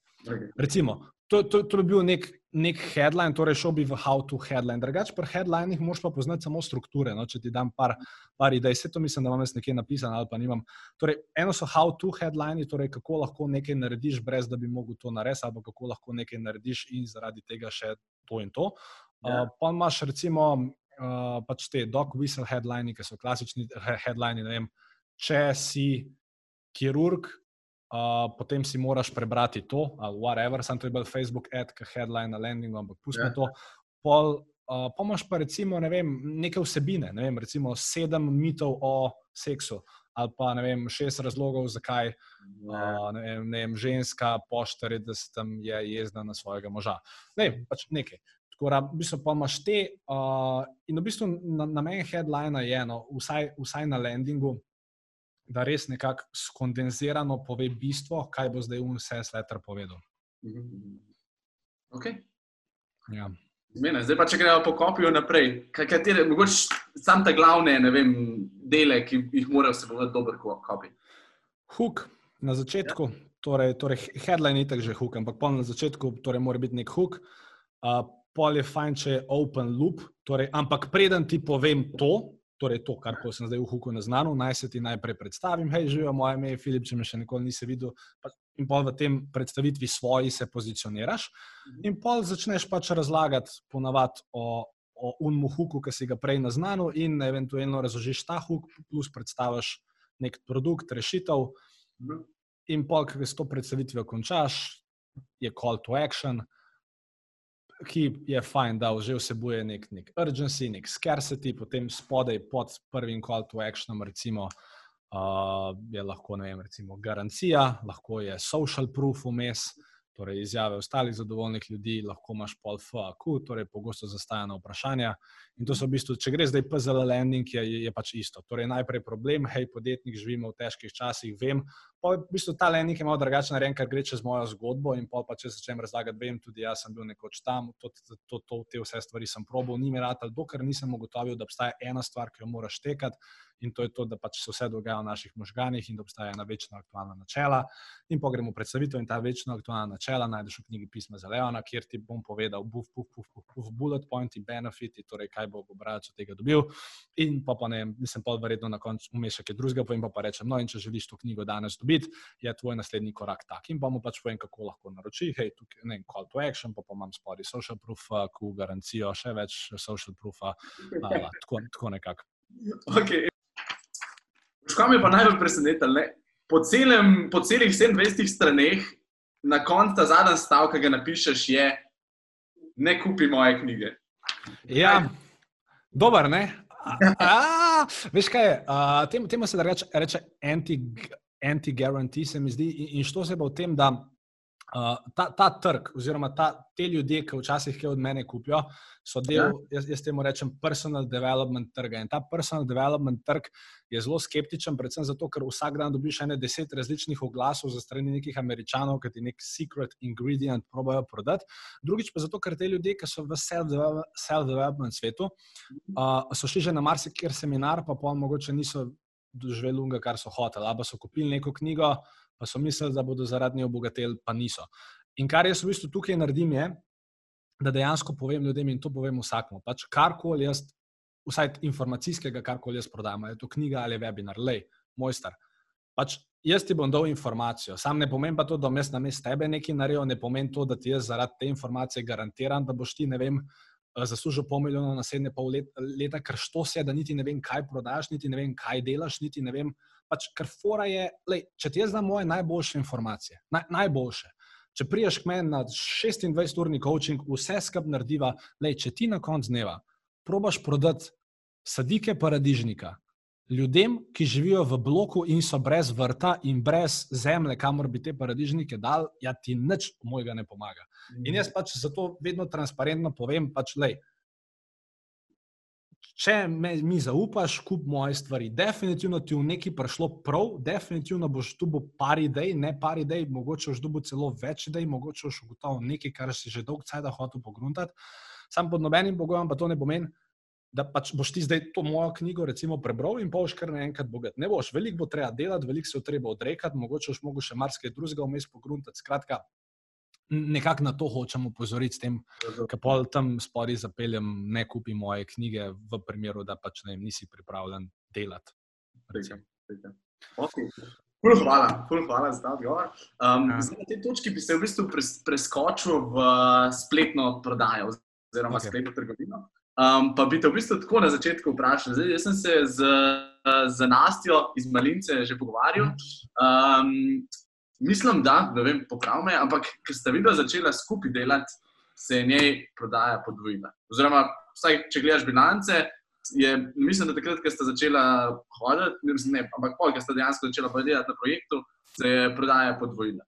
Recimo, to, to, to bi bil nek, nek headline, torej šel bi v how-to headline. Drugač, pri headlinih moraš pa poznati samo strukture. No? Če ti dam par, par idej, vse to mislim, da imam jaz nekje napisano ali pa nimam. Torej, eno so how-to headlines, torej kako lahko nekaj narediš, brez da bi mogel to narediti, ali kako lahko nekaj narediš in zaradi tega še to in to. Ja. Uh, pa imaš recimo uh, pač te dog whistle headlines, ki so klasični headlines. Vem, če si kirurg, uh, potem si moraš prebrati to, ali whatever, sem to je bil Facebook ad, ki headline na landingu, ampak pustimo ja. to. Pol, uh, pa imaš pa recimo ne vem, neke vsebine, ne vem, recimo sedem mitov o seksu. Ali pa ne vem, šest razlogov, zakaj uh, ne vem, ne vem, ženska se tam je jezna na svojega moža. Ne, pač nekaj. Tako da, v bistvu, pa imaš te, uh, in v bistvu namen na headlina je, no, vsaj, vsaj na landingu, da res nekako skondenzirano pove bistvo, kaj bo zdaj vse sveter povedal. Okay. Ja. Zmene, zdaj pa če gremo po kopiju naprej, katere, mogoče sam te glavne vem, dele, ki jih mora vsebovati dober kopij. Huk na začetku, ja. torej, torej headline je tako že huk, ampak pol na začetku torej mora biti nek huk. Uh, pol je fajn, če je open loop, torej, ampak preden ti povem to, torej to, kar sem zdaj v Huku naznanil, naj se ti najprej predstavim. Hej, živijo moje ime, Filip, če me še nikoli nisi videl. In pol v tem predstavitvi svoji se pozicioniraš, mhm. in pol začneš pač razlagati ponavadi o, o unmu huku, ki si ga prej naznanil, in eventualno razložiš ta huk, plus predstaviš nek produkt, rešitev. Mhm. In pol, ki s to predstavitvijo končaš, je call to action ki je fajn, da že vsebuje nek, nek urgency, nek scarcity, potem spodaj pod prvim call to action, recimo, uh, je lahko vem, recimo, garancija, lahko je social proof vmes. Torej, izjave ostalih zadovoljnih ljudi, lahko imaš pol FAQ, torej pogosto zastavljena vprašanja. In to so v bistvu, če gre zdaj PZL landing, je, je pač isto. Torej, najprej problem, hej, podjetnik, živimo v težkih časih, vem, Pa v bistvu ta lenik je malo drugačen, narejen, ker gre čez mojo zgodbo. In pa, če začnem razlagati, vem, tudi jaz sem bil nekoč tam, to, to, to, to, te vse stvari sem probal, ni mi rad, dokler nisem ugotovil, da obstaja ena stvar, ki jo moraš tekati. In to je to, da pač se vse dogaja v naših možganjih in da obstaja ena večna aktualna načela. In pa gremo v predstavitev in ta večna aktualna načela najdeš v knjigi Pisma za Leona, kjer ti bom povedal, buf, buf, buf, buf, buf bullet pointi, benefiti, torej kaj bo bralec od tega dobil. In pa, pa ne, nisem pa verjetno na koncu umešal kaj drugega, jim pa, pa rečem, no in če želiš to knjigo danes dobiti, je tvoj naslednji korak tak. In pa mu pač povem, kako lahko naroči, hej, tukaj ne, call to action, pa, pa imam spodaj social proof, ku garancijo, še več social proofa, tako, tako nekako. Okay. Kaj me pa najbolj presenetilo? Po, po celih 27 straneh, na koncu ta zadnji stavek, ki ga napišeš, je: Ne kupi moje knjige. Ja, dober, ne. A, veš kaj je? Temu tem se reče, reče anti-guarantee, se mi zdi. In što se pa v tem, da Uh, ta, ta trg, oziroma ta, te ljudje, ki včasih kaj od mene kupijo, so del, ja. jaz, jaz temu rečem, personal development trga. In ta personal development trg je zelo skeptičen, predvsem zato, ker vsak dan dobiš ene deset različnih oglasov za strani nekih američanov, ki ti nek secret ingredient probojajo prodati. Drugič pa zato, ker te ljudje, ki so v self-development svetu, uh, so šli že na marsiker seminar, pa pa mogoče niso doživeli unga, kar so hoteli, ali pa so kupili neko knjigo pa so mislili, da bodo zaradi nje obogateli, pa niso. In kar jaz v bistvu tukaj naredim, je, da dejansko povem ljudem in to povem vsakmu. Pač karkoli jaz, vsaj informacijskega, karkoli jaz prodajam, je to knjiga ali webinar, lej, moj star. Pač jaz ti bom dal informacijo, sam ne pomeni pa to, da jaz na mestu tebe nekaj naredil, ne pomeni to, da ti jaz zaradi te informacije garantiram, da boš ti, ne vem, zaslužil pol milijona naslednje pol leta, ker što se, da niti ne vem, kaj prodaš, niti ne vem, kaj delaš, niti ne vem, pač, ker fora je, lej, če ti jaz znam moje najboljše informacije, naj, najboljše. Če priješ k meni na 26-urni coaching, vse skupaj narediva, lej, če ti na koncu dneva probaš prodati sadike paradižnika ljudem, ki živijo v bloku in so brez vrta in brez zemlje, kamor bi te paradižnike dal, ja ti nič mojega ne pomaga. In jaz pač zato vedno transparentno povem, pač lej, če me, mi zaupaš, kup moje stvari. Definitivno ti v neki prišlo prav, definitivno boš tu bo par idej, ne par idej, mogoče boš dobil celo več idej, mogoče boš ugotovil nekaj, kar si že dolgo časa hotel pogruntati. Sam pod nobenim pogojem pa to ne pomeni. Da pač boš ti zdaj to mojo knjigo recimo, prebral in boš kar naenkrat bogat. Ne boš, veliko bo treba delati, veliko se bo treba odrekati, mogoče boš mogel še marsikaj drugega vmes pogruntati. Skratka, nekako na to hočemo upozoriti, s tem, da pa tam spodaj zapeljem, ne kupi moje knjige, v primeru, da pač ne, nisi pripravljen delati. Okay. Ful hvala, ful hvala za ta odgovor. Um, ja. Na tej točki bi se v bistvu preskočil v spletno prodajo oziroma okay. spletno trgovino. Um, pa bi te v bistvu tako na začetku vprašal. Zdaj, jaz sem se z, z Nastjo iz Malince že pogovarjal. Um, Mislim, da, ne vem, popravme, ampak ker sta videla začela skupaj delati, se je njej prodaja podvojila. Oziroma, vsaj, če gledaš bilance, je, mislim, da takrat, ko sta začela hoditi, ne, ampak pol, ko sta dejansko začela delati na projektu, se je prodaja podvojila.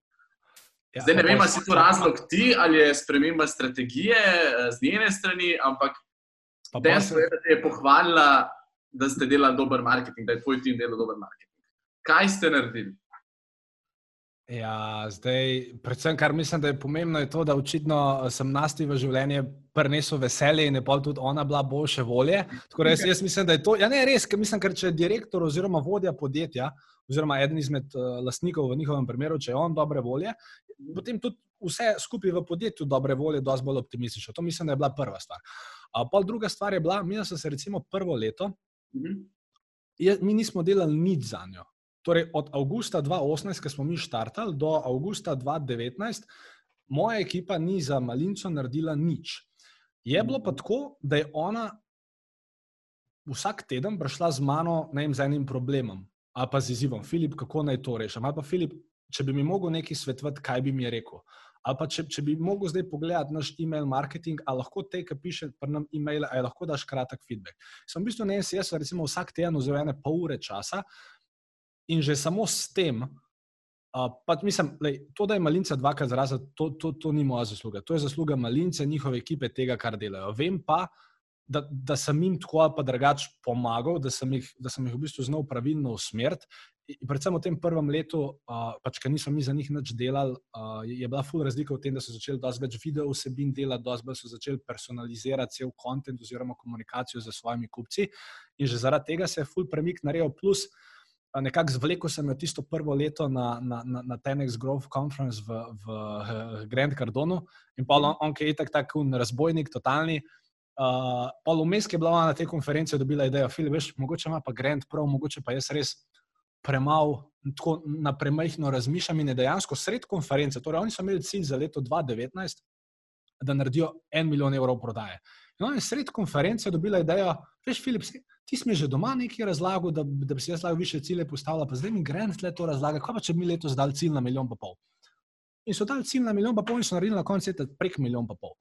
Ja, Zdaj ne vem, ali je to razlog ti ali je sprememba strategije eh, z njene strani, ampak dejstvo je, da te je pohvalila, da ste delali dober marketing, da je tvoj tim delal dober marketing. Kaj ste naredili? Ja, zdaj, predvsem, kar mislim, da je pomembno, je to, da očitno eh, sem nasti v življenje prinesel veselje in je pa tudi ona bila boljše volje. Jaz, jaz mislim, da je to. Ja, ne, res, ker mislim, ker če je direktor oziroma vodja podjetja, oziroma eden izmed uh, lastnikov v njihovem primeru, če je on dobre volje, potem tudi vse skupaj v podjetju dobre volje, dosti bolj optimistično. To mislim, da je bila prva stvar. Uh, pol druga stvar je bila, mi smo se recimo prvo leto, mhm. je, mi nismo delali nič za njo. Torej, od avgusta 2018, ko smo mi štartali, do avgusta 2019, moja ekipa ni za malinco naredila nič. Je bilo pa tako, da je ona vsak teden prišla z mano vem, z enim problemom ali pa z izzivom. Filip, kako naj to rešim? Ali pa Filip, če bi mi mogel nekaj svetovati, kaj bi mi rekel? Ali pa če, če bi mogel zdaj pogledati naš e-mail marketing, ali lahko te, ki piše pri nam e-mail, ali lahko daš kratek feedback. Sem v bistvu ne en, jaz recimo vsak teden vzel ene pol ure časa, in že samo s tem, uh, pa mislim, lej, to, da je malinca dvakrat zrazen, to, to, to ni moja zasluga. To je zasluga malince, njihove ekipe, tega, kar delajo. Vem pa, da, da sem jim tako ali pa drugače pomagal, da sem, jih, da sem jih v bistvu znal pravilno usmeriti. Predvsem v tem prvem letu, uh, pač, ker nismo mi za njih nič delali, uh, je bila full razlika v tem, da so začeli dosti več video vsebin delati, dosti bolj so začeli personalizirati cel kontent oziroma komunikacijo z svojimi kupci. In že zaradi tega se je full premik naredil. Plus, uh, nekako zvlekel sem jo tisto prvo leto na, na, na, na Tenex Grove Conference v, v, Grand Cardonu in pa on, on ki je tako tak razbojnik, totalni. Uh, pol vmes je bila na tej konferenci dobila idejo, Filip, veš, mogoče ima pa Grand prav, mogoče pa jaz res premalo, tako na premajhno razmišljam in dejansko sred konference, torej oni so imeli cilj za leto 2019, da naredijo en milijon evrov prodaje. No, in sred konference dobila idejo, veš, Filip, ti si mi že doma nekaj razlagal, da, da bi si jaz lahko više cilje postavila, pa zdaj mi gre tle to razlaga, kaj pa če bi mi letos dali cilj na milijon pa pol. In so dali cilj na milijon pa pol in so naredili na koncu leta prek milijon pa pol.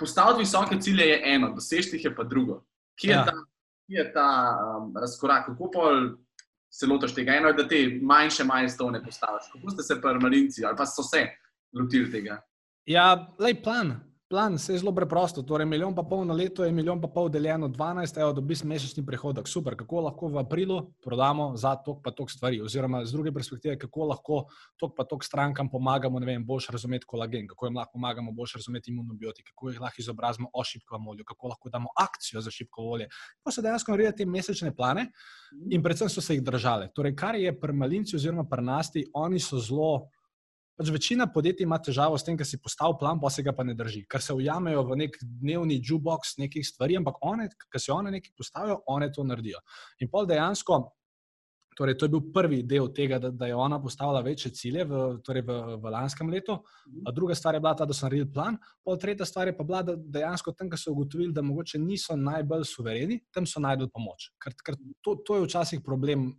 Postaviti visoke cilje je eno, dosežti jih je pa drugo. Kje je ja. ta, kje je ta um, razkorak? Kako pol se lotiš tega? Eno je, da te manjše majstone postaviš. Kako ste se prmalinci ali pa so se lotili tega? Ja, lej plan. Plan se je zelo preprosto. Torej, milijon pa pol na leto je milijon pa pol deljeno 12, evo, dobiš mesečni prihodek. Super, kako lahko v aprilu prodamo za tok pa tok stvari. Oziroma, z druge perspektive, kako lahko tok pa tok strankam pomagamo, ne vem, boljš razumeti kolagen, kako jim lahko pomagamo boljš razumeti imunobiotike, kako jih lahko izobrazimo o šipkovem olju, kako lahko damo akcijo za šipkovo olje. Pa so dejansko naredili te mesečne plane in predvsem so se jih držali. Torej, kar je prmalinci oziroma prnasti, oni so zelo pač večina podjetij ima težavo s tem, da si postavil plan, pa se ga pa ne drži, ker se ujamejo v nek dnevni jukebox nekih stvari, ampak one, ki se one nekaj postavijo, one to naredijo. In pol dejansko, torej to je bil prvi del tega, da, da je ona postavila večje cilje v, torej v, v lanskem letu. A druga stvar je bila ta, da so naredili plan, pol tretja stvar je pa bila, da dejansko tam, ko so ugotovili, da mogoče niso najbolj suvereni, tam so najdel pomoč. Ker, ker to, to je včasih problem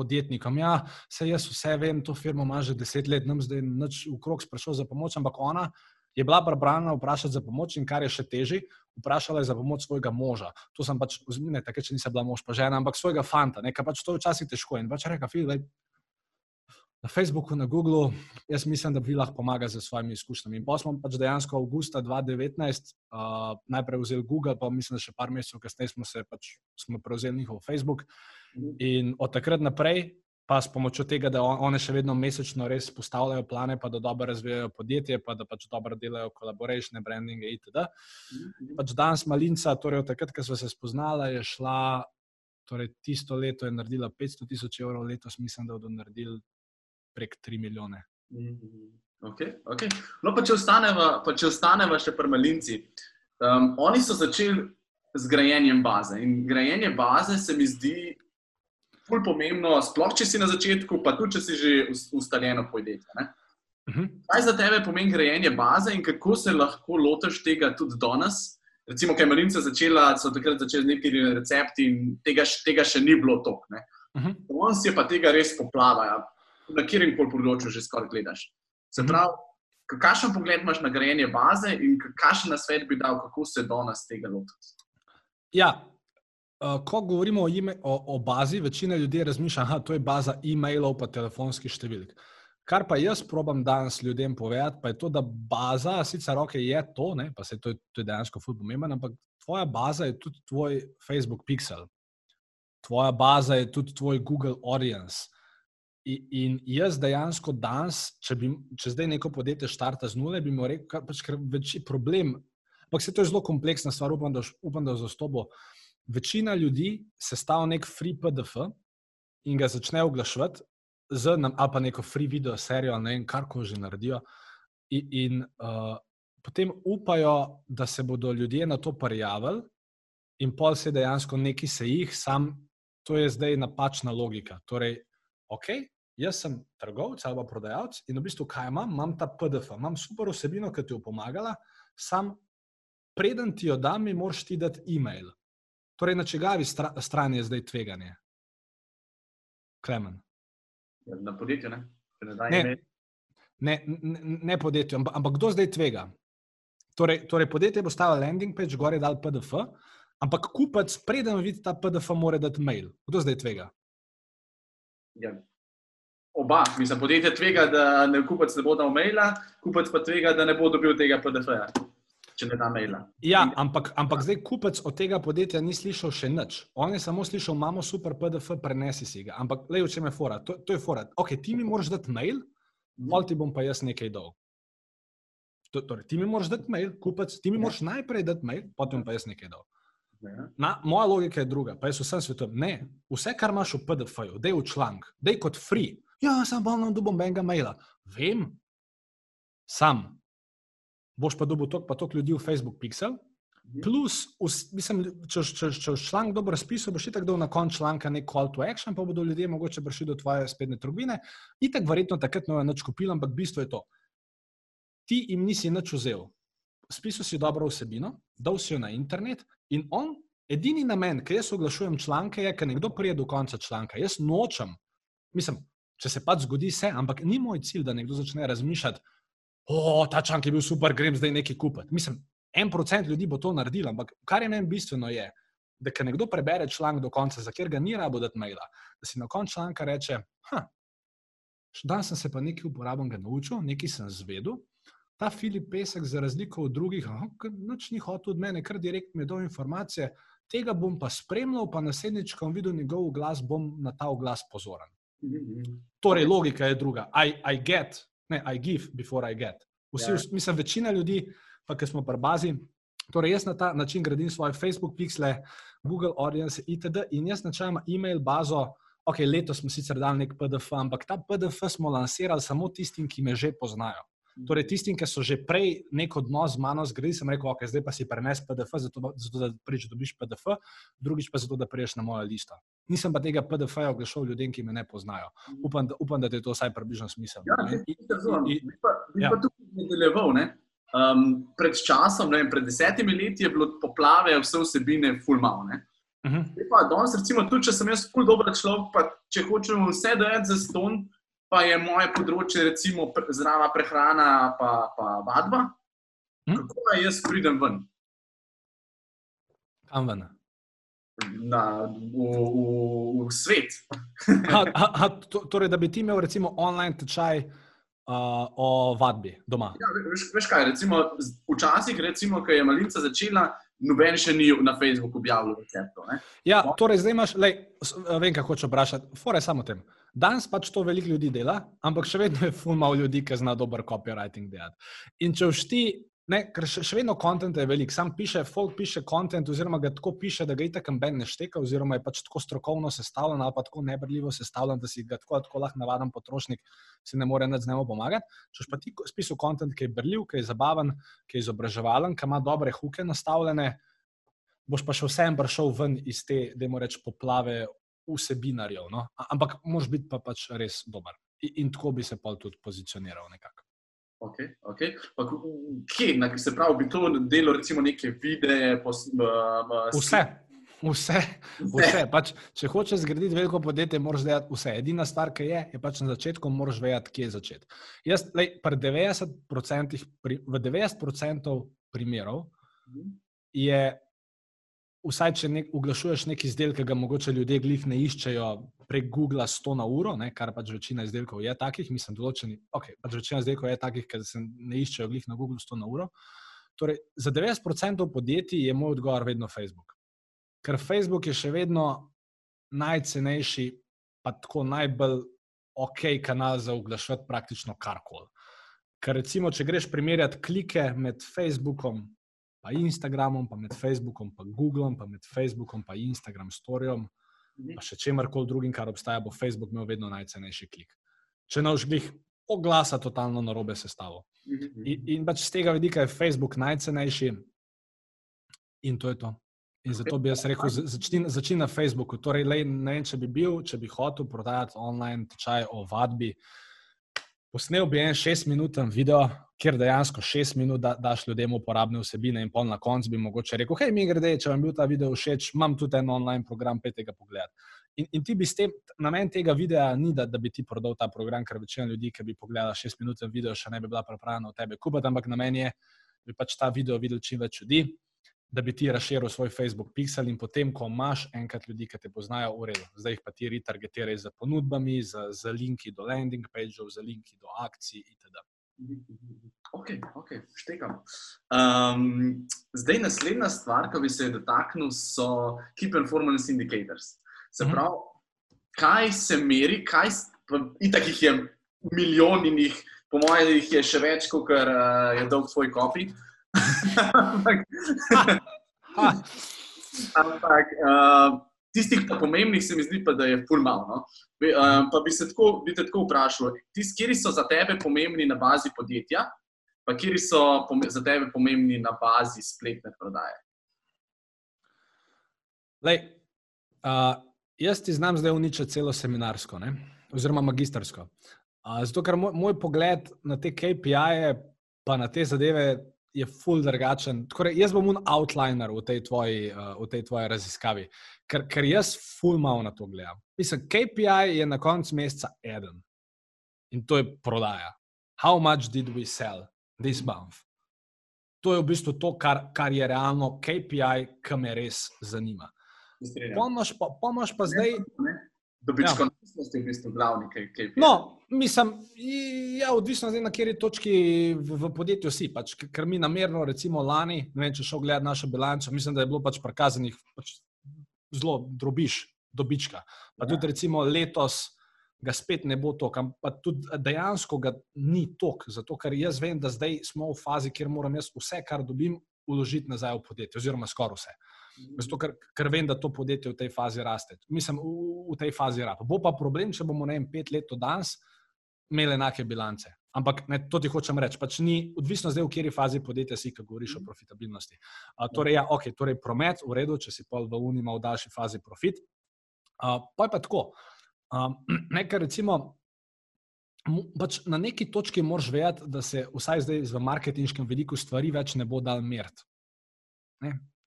podjetnikom. Ja, se jaz vse vem, to firmo ima že deset let, nam zdaj noč v krog sprašal za pomoč, ampak ona je bila prebrana vprašati za pomoč in kar je še teži, vprašala je za pomoč svojega moža. To sem pač, ne tako, če nisem bila mož pa žena, ampak svojega fanta, nekaj pač to včasih težko. In pač reka, fil, na Facebooku, na Googlu, jaz mislim, da bi lahko pomagali z svojimi izkušnjami. In pa smo pač dejansko avgusta 2019 uh, najprej vzeli Google, pa mislim, da še par mesecev kasneje smo se pač smo prevzeli njihov Facebook. In od takrat naprej, pa s pomočjo tega, da one še vedno mesečno res postavljajo plane, pa da dobro razvijajo podjetje, pa da pač dobro delajo kolaboracije, branding itd. Pač danes malinca, torej od takrat, ko smo se spoznala, je šla. Torej, tisto leto je naredila 500 tisoč evrov, letos mislim, da bodo naredili prek 3 milijone. Okay, okay. No, pa če ostaneva, pa če ostaneva še pri malinci. Um, oni so začeli z grajenjem baze. In grajenje baze se mi zdi bolj pomembno, sploh če si na začetku, pa tudi če si že ustaljeno podjetje. Uh -huh. Kaj za tebe pomeni grajenje baze in kako se lahko lotiš tega tudi danes? Recimo, kaj malince začela, so takrat začeli z nekimi recepti in tega, tega še ni bilo tok. Uh -huh. On si je pa tega res poplavaja na kjerem koli področju že skoraj gledaš. Se mhm. pravi, kakšen pogled imaš na grajenje baze in kakšen nasvet bi dal, kako se do nas tega lotiti? Ja. Uh, ko govorimo o, o, o bazi, večina ljudi razmišlja, da to je baza e-mailov in telefonskih številk. Kar pa jaz probam danes ljudem povedati, pa je to, da baza, sicer roke je to, ne, pa se to to je dejansko ful pomemben, ampak tvoja baza je tudi tvoj Facebook pixel, tvoja baza je tudi tvoj Google audience. In jaz dejansko danes, če, bi, če zdaj neko podjetje štarta z nule, bi mu rekel, da pač, večji problem. Ampak se to je zelo kompleksna stvar, upam, da, upam, da za to bo. Večina ljudi se stavi nek free PDF in ga začne oglaševati, z, ali pa neko free video serijo, ne vem, kar ko že naredijo. In, in uh, potem upajo, da se bodo ljudje na to prijavili, in pol se dejansko neki se jih, sam, to je zdaj napačna logika. Torej, ok, jaz sem trgovec ali prodajalec in v bistvu kaj imam, imam ta PDF, imam super vsebino, ki ti je pomagala, sam preden ti jo dam, mi moraš ti dati e-mail. Torej, na čigavi stra strani je zdaj tveganje? Klemen. Na podjetju, ne? Ne, ne, ne, ne podjetju, ampak, ampak kdo zdaj tvega? Torej, torej podjetje bo stalo landing page, gore je dal PDF, ampak kupec, preden vidi ta PDF, mora dati mail. Kdo zdaj tvega? Ja. Oba, mislim, podjetje tvega, da ne kupec ne bo dal maila, kupec pa tvega, da ne bo dobil tega PDF-ja, če ne da maila. Ja, ampak, ampak zdaj kupec od tega podjetja ni slišal še nič. On je samo slišal, imamo super PDF, prenesi si ga. Ampak, le, če me fora, to, to je fora. Ok, ti mi moraš dati mail, pol ti bom pa jaz nekaj dal. Torej, ti mi moraš dati mail, kupec, ti mi ja. moraš najprej dati mail, potem pa jaz nekaj dal. Na, moja logika je druga, pa jaz vsem svetom. Ne, vse, kar imaš v PDF-ju, da je v članek, da je kot free. Ja, sem pa na dubu benga maila. Vem, sam. Boš pa dobil tok, pa tok ljudi v Facebook Pixel. Mhm. Plus, mislim, če boš članek dobro razpisal, boš tako dal na koncu članka nek call to action, pa bodo ljudje mogoče prišli do tvoje spetne trgovine. In tako verjetno takrat ne bo več kupil, ampak bistvo je to. Ti jim nisi nič vzel. Spisal si dobro vsebino, dal si jo na internet, In on, edini namen, ki jaz oglašujem članke, je, da nekdo pride do konca članka. Jaz nočem, mislim, če se pač zgodi vse, ampak ni moj cilj, da nekdo začne razmišljati, o, ta članek je bil super, grem zdaj nekaj kupiti. Mislim, en procent ljudi bo to naredil, ampak kar je meni bistveno, je, da ker nekdo prebere članek do konca, za kjer ga ni rabo dati maila, da si na koncu članka reče, danes sem se pa nekaj uporabnega naučil, nekaj sem zvedel. Ta Filip Pesek, za razliko od drugih, noč ni hotel od mene, kar direkt mi je dal informacije, tega bom pa spremljal, pa naslednjič, ko bom videl njegov glas, bom na ta glas pozoren. Torej, logika je druga. I, I get, ne, I give before I get. Vsi, ja. mislim, večina ljudi, pa ki smo pri bazi, torej jaz na ta način gradim svoje Facebook pixele, Google Audience itd. In jaz načeloma e-mail bazo, ok, letos smo sicer dali nek PDF, ampak ta PDF smo lansirali samo tistim, ki me že poznajo. Torej, tistim, ki so že prej nek odnos z mano zgradili, sem rekel, ok, zdaj pa si prenes PDF, zato, zato da prvič dobiš PDF, drugič pa zato, da priješ na mojo listo. Nisem pa tega PDF-ja oglašal ljudem, ki me ne poznajo. Upam, da, upam, da je to vsaj približno smisel. Ja, ne, in, in, in, bi pa, bi ja. pa tukaj nadaljeval. Um, pred časom, ne, pred desetimi leti, je bilo poplave, vse vsebine, fulmal. Uh -huh. Danes, recimo, tudi če sem jaz ful dober človek, pa če hočem vse dajati za ston, pa je moje področje, recimo, zdrava prehrana, pa, pa vadba. Hm? Kako naj jaz pridem ven? Kam ven? Na, v, v, v svet. a, a, a, to, torej, da bi ti imel recimo online tečaj uh, o vadbi doma. Ja, veš, veš kaj, recimo, včasih, recimo, ko je malinca začela, noben še ni na Facebooku objavil receptov. Ja, torej, zdaj imaš, lej, vem, kako hočeš vprašati, fore samo tem. Danes pač to veliko ljudi dela, ampak še vedno je ful malo ljudi, ki zna dober copywriting delati. In če všti, ne, ker še, še vedno kontent je velik, sam piše, folk piše kontent, oziroma ga tako piše, da ga itak ben ne šteka, oziroma je pač tako strokovno sestavljen ali pa tako nebrljivo sestavljen, da si ga tako, tako lahko navaden potrošnik si ne more nad z njim pomagati. Če pa ti spisal kontent, ki je brljiv, ki je zabaven, ki je izobraževalen, ki ima dobre huke nastavljene. Boš pa še vsem prišel ven iz te, da moramo reči, poplave vsebinarjev, no? ampak moš biti pa pač res dober. In, in tako bi se pa tudi pozicioniral nekako. Okay, okay. Pa, kje, na, se pravi, bi to delo, recimo, neke videe? Pos, uh, uh, vse. Vse, vse. Pač, če hočeš zgraditi veliko podjetje, moraš vedeti vse. Edina stvar, ki je, je pač na začetku, moraš vedeti, kje je začeti. Jaz, lej, 90 pri, v 90% primerov mhm. je vsaj če nek, oglašuješ neki izdelek, ki ga mogoče ljudje glih ne iščejo prek Google 100 na uro, ne, kar pač večina izdelkov je takih, mislim, določeni, ok, pač večina izdelkov je takih, ki se ne iščejo glih na Google 100 na uro. Torej, za 90% podjetij je moj odgovor vedno Facebook. Ker Facebook je še vedno najcenejši, pa tako najbolj ok kanal za oglašati praktično karkoli. Ker recimo, če greš primerjati klike med Facebookom, pa Instagramom, pa med Facebookom, pa Googlom, pa med Facebookom, pa Instagram Storyom, mhm. pa še čemarkoli drugim, kar obstaja, bo Facebook imel vedno najcenejši klik. Če na užglih oglasa totalno na robe sestavo. Mhm. In, in pač z tega vidika je Facebook najcenejši in to je to. In zato bi jaz rekel, začni na Facebooku. Torej, lej, ne vem, če bi bil, če bi hotel prodajati online tečaj o vadbi. Posnel bi en šestminuten video, kjer dejansko šest minut da, daš ljudem uporabne vsebine, in pol na koncu bi mogoče rekel: hej, mi grede, če vam je bil ta video všeč, imam tudi en online program, pet tega pogled. In, in ti bi s tem, namen tega videa ni, da, da bi ti prodal ta program, ker večina ljudi, ki bi pogledala šest minut video, še ne bi bila pripravljena v tebe kupiti, ampak namen je, da bi pač ta video videl čim več ljudi da bi ti razširil svoj Facebook pixel in potem, ko imaš enkrat ljudi, ki te poznajo, v redu. Zdaj jih pa ti retargetiraj z ponudbami, z, z linki do landing pageov, z linki do akcij itd. Ok, ok, štekam. Um, zdaj, naslednja stvar, ki bi se jo dotaknil, so key performance indicators. Se mhm. pravi, kaj se meri, kaj jih je milijon in jih, po mojem, jih je še več, kot uh, je dolg tvoj kopij ampak, ampak uh, tistih pomembnih se mi zdi, pa, da je fulmano. No? Uh, pa bi se tako, bi tako vprašal, kje so za tebe pomembni na bazi podjetja, pa kje so za tebe pomembni na bazi spletne prodaje. Lej, uh, jaz ti znam zdaj uničiti celo seminarsko, ne? oziroma magistrsko. Uh, zato, ker moj, moj pogled na te KPI-je, pa na te zadeve, je ful drugačen. Torej, jaz bom un outliner v tej tvoji, uh, v tej tvoji raziskavi, ker, ker jaz ful malo na to gledam. Mislim, KPI je na koncu meseca eden in to je prodaja. How much did we sell this month? To je v bistvu to, kar, kar je realno KPI, ki me res zanima. Pomož pa, pomož pa zdaj. Dobičkonosnost ja. je v bistvu glavni KPI. No, mislim, ja, odvisno zdaj na kateri točki v, v podjetju si. Pač, ker mi namerno, recimo lani, vem, če šel gledati našo bilanco, mislim, da je bilo pač prikazanih pač zelo drobiš dobička. Pa ja. tudi recimo letos ga spet ne bo toliko, pa tudi dejansko ga ni toliko, zato ker jaz vem, da zdaj smo v fazi, kjer moram jaz vse, kar dobim, uložiti nazaj v podjetje, oziroma skoraj vse. Zato, ker, ker vem, da to podjetje v tej fazi raste. Mislim, v, v tej fazi raste. Bo pa problem, če bomo ne vem, pet let od danes imeli enake bilance. Ampak ne, to ti hočem reči. Pač ni odvisno zdaj, v kateri fazi podjetja si, ko govoriš o profitabilnosti. A, torej, ja, okay, torej, promet, v redu, če si pol v Uniji v daljši fazi profit. A, pa je pa tako. Nekaj, recimo, pač na neki točki moraš vedeti, da se vsaj zdaj v marketinškem veliko stvari več ne bo dal meriti.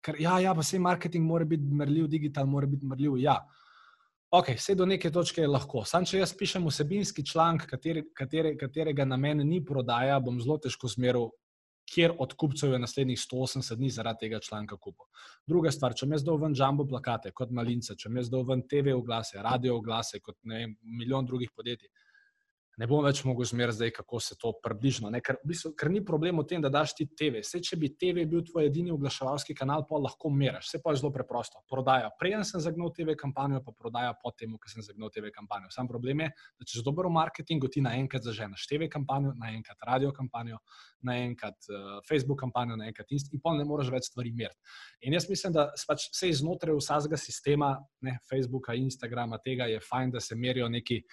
Ker, ja, ja, pa se marketing mora biti merljiv, digital mora biti merljiv. Ja. Ok, vse do neke točke je lahko. Sam, če jaz pišem vsebinski članek, kateri, katere, katerega namen ni prodaja, bom zelo težko zmeril, kjer od kupcev je naslednjih 180 dni zaradi tega članka kupil. Druga stvar, če me zdaj ven jumbo plakate kot malince, če me zdaj ven TV oglase, radio oglase kot vem, milijon drugih podjetij ne bom več mogel zmerati, zdaj, kako se to približno. Ker, ker ni problem v tem, da daš ti TV. Vse, če bi TV bil tvoj edini oglaševalski kanal, pa lahko meriš. Vse pa je zelo preprosto. Prodaja. Preden sem zagnal TV kampanjo, pa prodaja po tem, ko sem zagnal TV kampanjo. Sam problem je, da če z dobro marketingu ti naenkrat zaženeš TV kampanjo, naenkrat radio kampanjo, naenkrat uh, Facebook kampanjo, naenkrat Insta in pol ne moreš več stvari meriti. In jaz mislim, da pač vse iznotraj vsakega sistema, ne Facebooka, Instagrama, tega je fajn, da se merijo neki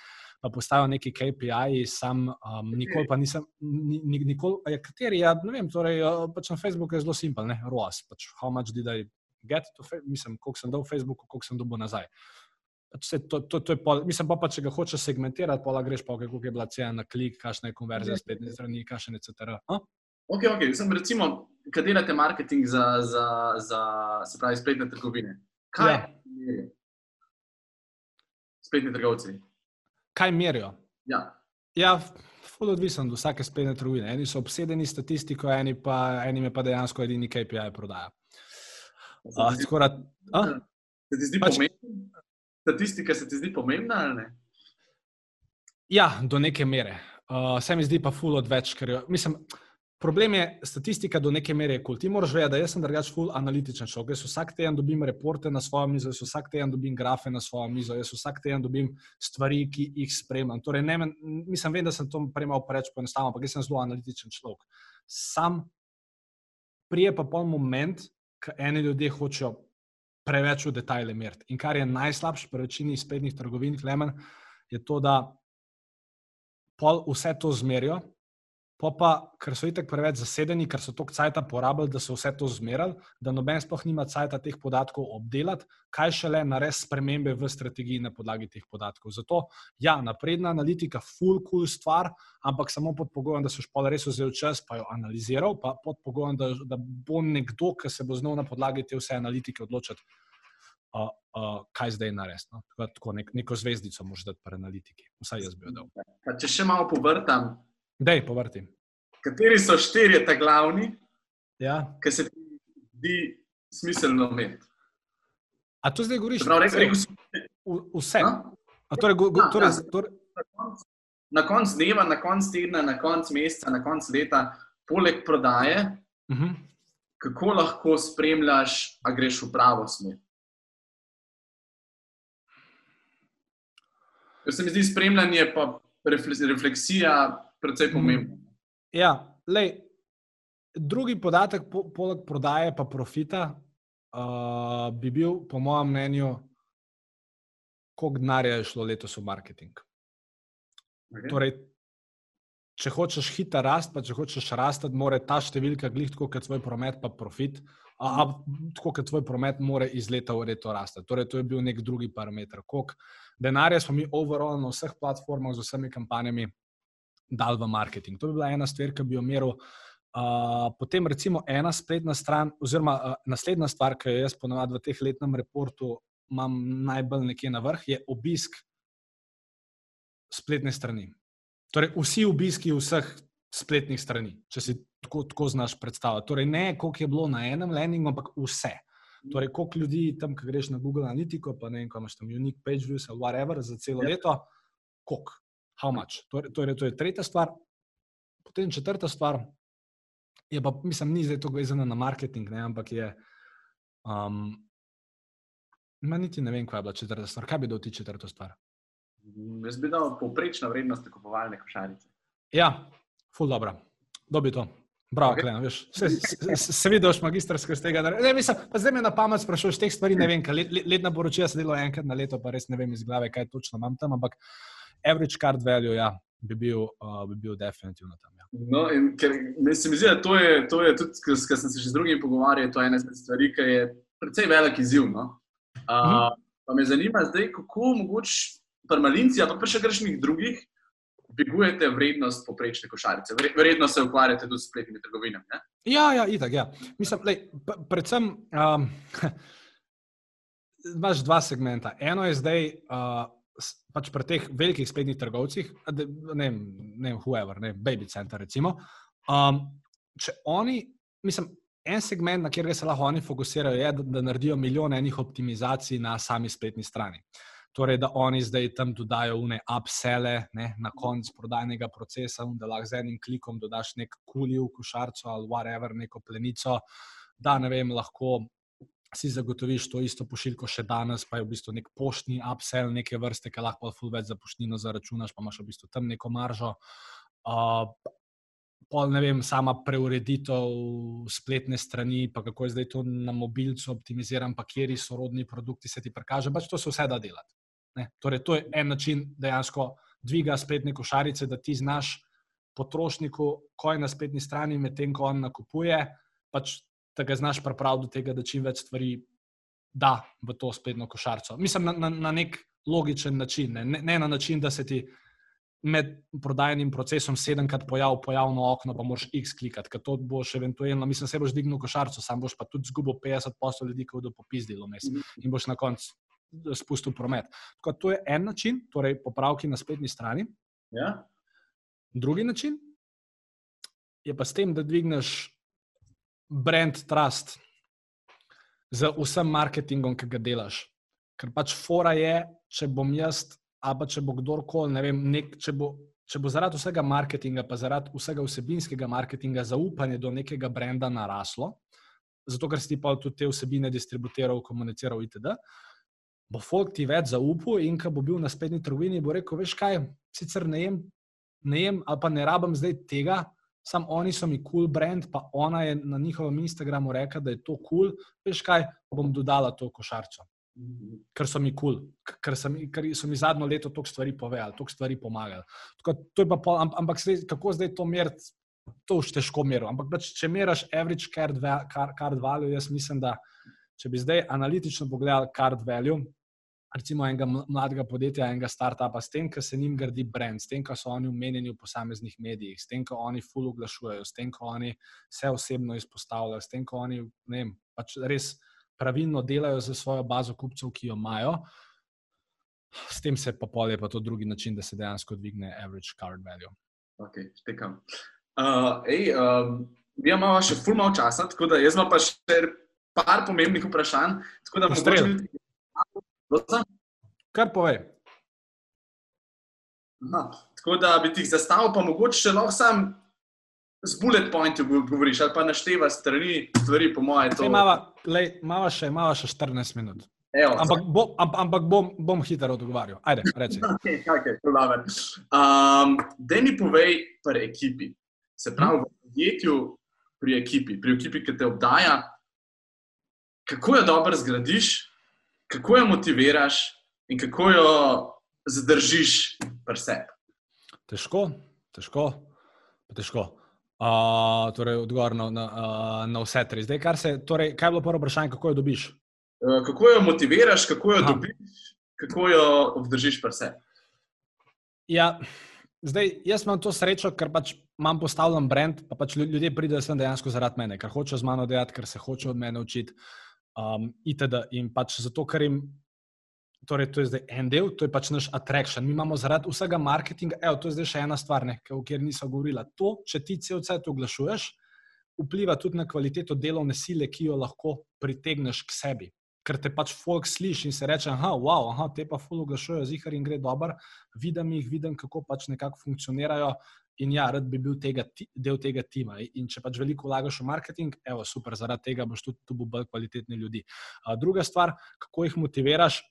pa postavijo neki KPI, sam um, nikoli pa nisem, nikoli, ja, kateri, ja, ne vem, torej, pač na Facebooku je zelo simpel, ne, ROAS, pač how much did I get to, mislim, koliko sem dal Facebooku, koliko sem dobil nazaj. Pač se, to, to, to je pol, mislim pa, pa, če ga hočeš segmentirati, pa greš pa, koliko je bila cena na klik, kakšna je konverzija spletne strani, kakšne etc. A? Ok, ok, sem recimo, kaj delate marketing za, za, za se pravi, spletne trgovine? Kaj ja. je? Spletni trgovci kaj merijo. Ja, ja fully odvisen od vsake spletne trgovine. Eni so obsedeni statistiko, eni pa, eni pa dejansko edini KPI prodaja. Uh, skora, se ti zdi pač, pomembna? Statistika se ti zdi pomembna ali ne? Ja, do neke mere. Uh, se mi zdi pa fully odveč, ker jo, mislim. Problem je, statistika do neke mere je kul. Ti moraš vedeti, da jaz sem drugač full analitičen človek. Jaz vsak teden dobim reporte na svojo mizo, jaz vsak teden dobim grafe na svojo mizo, jaz vsak teden dobim stvari, ki jih spremljam. Torej, ne, mislim, vem, da sem to prej malo preveč poenostavil, ampak jaz sem zelo analitičen človek. Sam prije pa pol moment, ko eni ljudje hočejo preveč v detajle meriti. In kar je najslabše pri večini spletnih trgovin, Klemen, je to, da pol vse to zmerijo. Pa, pa ker so itek preveč zasedeni, ker so toliko časa porabili, da so vse to zmerali, da noben sploh nima časa teh podatkov obdelati, kaj šele narediti spremembe v strategiji na podlagi teh podatkov. Zato, ja, napredna analitika, full cool stvar, ampak samo pod pogojem, da so špole res vzel čas, pa jo analiziral, pa pod pogojem, da, da bo nekdo, ki se bo znal na podlagi te vse analitike odločiti. Uh, uh, kaj zdaj narediti? No? Tako, tako nek, neko zvezdico moraš dati pri analitiki. Vsaj jaz bi jo dal. Pa če še malo povrtam, Dej, povrti. Kateri so štirje ta glavni, ja. ki se ti zdi smiselno imeti? A to zdaj govoriš? Prav, rekel, rekel si, vse. Torej, go, go, torej, ja, torej... Na koncu dneva, na koncu tedna, na koncu meseca, na koncu leta, poleg prodaje, uh mhm. -huh. kako lahko spremljaš, a greš v pravo smer? Ker se mi zdi spremljanje, pa refleksija, precej mm. pomembno. Ja, lej, drugi podatek, po, poleg prodaje pa profita, uh, bi bil, po mojem mnenju, koliko denarja je šlo letos v marketing. Okay. Torej, če hočeš hiter rast, pa če hočeš rasti, mora ta številka glih tako, kot tvoj promet, pa profit. A, a tako, kot tvoj promet, mora iz leta v leto rasti. Torej, to je bil nek drugi parameter. Koliko denarja smo mi overall na vseh platformah z vsemi kampanjami dal v marketing. To bi bila ena stvar, ki bi jo meril. Uh, potem, recimo, ena spletna stran, oziroma uh, naslednja stvar, ki jo jaz ponovadi v teh letnem reportu imam najbolj nekje na vrh, je obisk spletne strani. Torej, vsi obiski vseh spletnih strani, če si tako, tako znaš predstavljati. Torej, ne koliko je bilo na enem landingu, ampak vse. Torej, koliko ljudi tam, ki greš na Google Analytico, pa ne vem, kam imaš tam unique page views ali whatever za celo yep. leto, koliko, how much. Torej, torej, to je tretja stvar. Potem četrta stvar, je pa, mislim, ni zdaj to vezano na marketing, ne, ampak je. Um, Ma niti ne vem, kaj je bila četrta stvar. Kaj bi dal ti četrto stvar? Jaz bi dal povprečna vrednost kupovalne košarice. Ja, ful dobro. Dobi to. Bravo, okay. Klena, veš, se, se, se, se vidiš magistrsko iz tega. Ne, mislim, pa zdaj me na pamet sprašuješ teh stvari, ne vem, let, letna poročila se delo enkrat na leto, pa res ne vem iz glave, kaj točno imam tam, ampak average card value, ja, bi bil, uh, bi bil definitivno tam. Ja. No, in ker se mi zdi, da to je, to je tudi, ker sem se še z drugimi pogovarjal, to je ena izmed stvari, ki je precej velik izziv. No? Uh, mhm. Pa me zanima zdaj, kako mogoče permalinci, pa še kakšnih drugih, dvigujete vrednost poprečne košarice. Verjetno se ukvarjate tudi s spletnimi trgovinami. Ne? Ja, ja, itak, ja. Mislim, lej, predvsem um, imaš dva segmenta. Eno je zdaj. Uh, pač pri teh velikih spletnih trgovcih, ne vem, ne vem, whoever, ne vem, Baby Center, recimo. Um, če oni, mislim, en segment, na katerega se lahko oni fokusirajo, je, da, da naredijo milijone enih optimizacij na sami spletni strani. Torej, da oni zdaj tam dodajo une upsele ne, na koncu prodajnega procesa, da lahko z enim klikom dodaš nek kuli v košarco ali whatever, neko plenico, da ne vem, lahko si zagotoviš to isto pošiljko še danes, pa je v bistvu nek poštni upsell neke vrste, ki lahko full več za poštnino zaračunaš, pa imaš v bistvu tam neko maržo. Uh, pol ne vem, sama preureditev spletne strani, pa kako je zdaj to na mobilcu optimiziran, pa kjeri sorodni produkti se ti prikaže, pač to se vse da delati. Torej, to je en način dejansko dviga spletne košarice, da ti znaš potrošniku, ko je na spletni strani, medtem ko on nakupuje, pač da ga znaš pripraviti do tega, da čim več stvari da v to spletno košarico. Mislim, na, na, na nek logičen način, ne? ne na način, da se ti med prodajnim procesom sedemkrat pojavi pojavno okno, pa moraš X klikati, ker to boš eventualno, mislim, se boš dignil košarico, sam boš pa tudi zgubil 50 posto ljudi, ki bodo popizdili vmes mhm. in boš na koncu spustil promet. Tako, to je en način, torej popravki na spletni strani. Ja. Drugi način je pa s tem, da dvigneš brand trust z vsem marketingom, ki ga delaš. Ker pač fora je, če bom jaz, ali pa če bo kdorkoli, ne vem, nek, če, bo, če bo zaradi vsega marketinga, pa zaradi vsega vsebinskega marketinga zaupanje do nekega brenda naraslo, zato ker si pa tudi te vsebine distributiral, komuniciral itd. Bo folk ti več zaupal in ko bo bil na spletni trgovini, bo rekel: Veš kaj, sicer ne jem, ne jem ali pa ne rabim zdaj tega, Sam oni so mi kul cool brand, pa ona je na njihovem Instagramu rekla, da je to kul, cool. veš kaj, bom dodala to košarco. Ker so mi kul, cool. ker, ker so mi zadnjo leto toliko stvari povedali, toliko stvari pomagali. Tako, pol, ampak zdaj, kako zdaj to meriti, to už težko meriti. Ampak pač, če meriš average card, card value, jaz mislim, da če bi zdaj analitično pogledal card value, recimo enega mladega podjetja, enega startupa, s tem, ker se jim gradi brand, s tem, ker so oni umenjeni v posameznih medijih, s tem, ko oni full oglašujejo, s tem, ko oni se osebno izpostavljajo, s tem, ko oni vem, pač res pravilno delajo za svojo bazo kupcev, ki jo imajo. S tem se pa polje pa to drugi način, da se dejansko dvigne average card value. Ok, štekam. Uh, ej, um, mi imamo še full malo časa, tako da jaz imam pa še par pomembnih vprašanj. Tako da mogoče Kar povej. Aha, tako da bi ti zastavil, pa mogoče še lahko sam z bullet pointi govoriš, ali pa našteva strani, stvari, po moje. Mava še, mava še 14 minut. Evo, ampak bo, ampak bom, bom hitro odgovarjal. Ajde, reči. okay, okay, um, da mi povej pri ekipi. Se pravi, v podjetju, pri ekipi, pri ekipi, ki te obdaja, kako jo dobro zgradiš, kako jo motiviraš in kako jo zadržiš pri sebi? Težko, težko, težko. Uh, torej, odgovor na, na, na vse tri. Zdaj, se, torej, kaj je bilo prvo vprašanje, kako jo dobiš? Uh, kako jo motiviraš, kako jo Aha. dobiš, kako jo obdržiš pri sebi? Ja, zdaj, jaz imam to srečo, ker pač imam postavljen brand, pa pač ljudje pridejo sem dejansko zaradi mene, ker hočejo z mano delati, ker se hočejo od mene učiti um, itd. In pač zato, ker jim, torej, to je zdaj en del, to je pač naš attraction. Mi imamo zaradi vsega marketinga, evo, to je zdaj še ena stvar, ne, o kateri nisem govorila. To, če ti cel cel cel oglašuješ, vpliva tudi na kvaliteto delovne sile, ki jo lahko pritegneš k sebi. Ker te pač folk sliši in se reče, da wow, te pa ful oglašujejo zihar in gre dobro, vidim jih, vidim, kako pač nekako funkcionirajo in ja, rad bi bil tega, del tega tima. In če pač veliko vlagaš v marketing, evo, super, zaradi tega boš tudi tu bolj kvalitetni ljudi. A, druga stvar, kako jih motiviraš,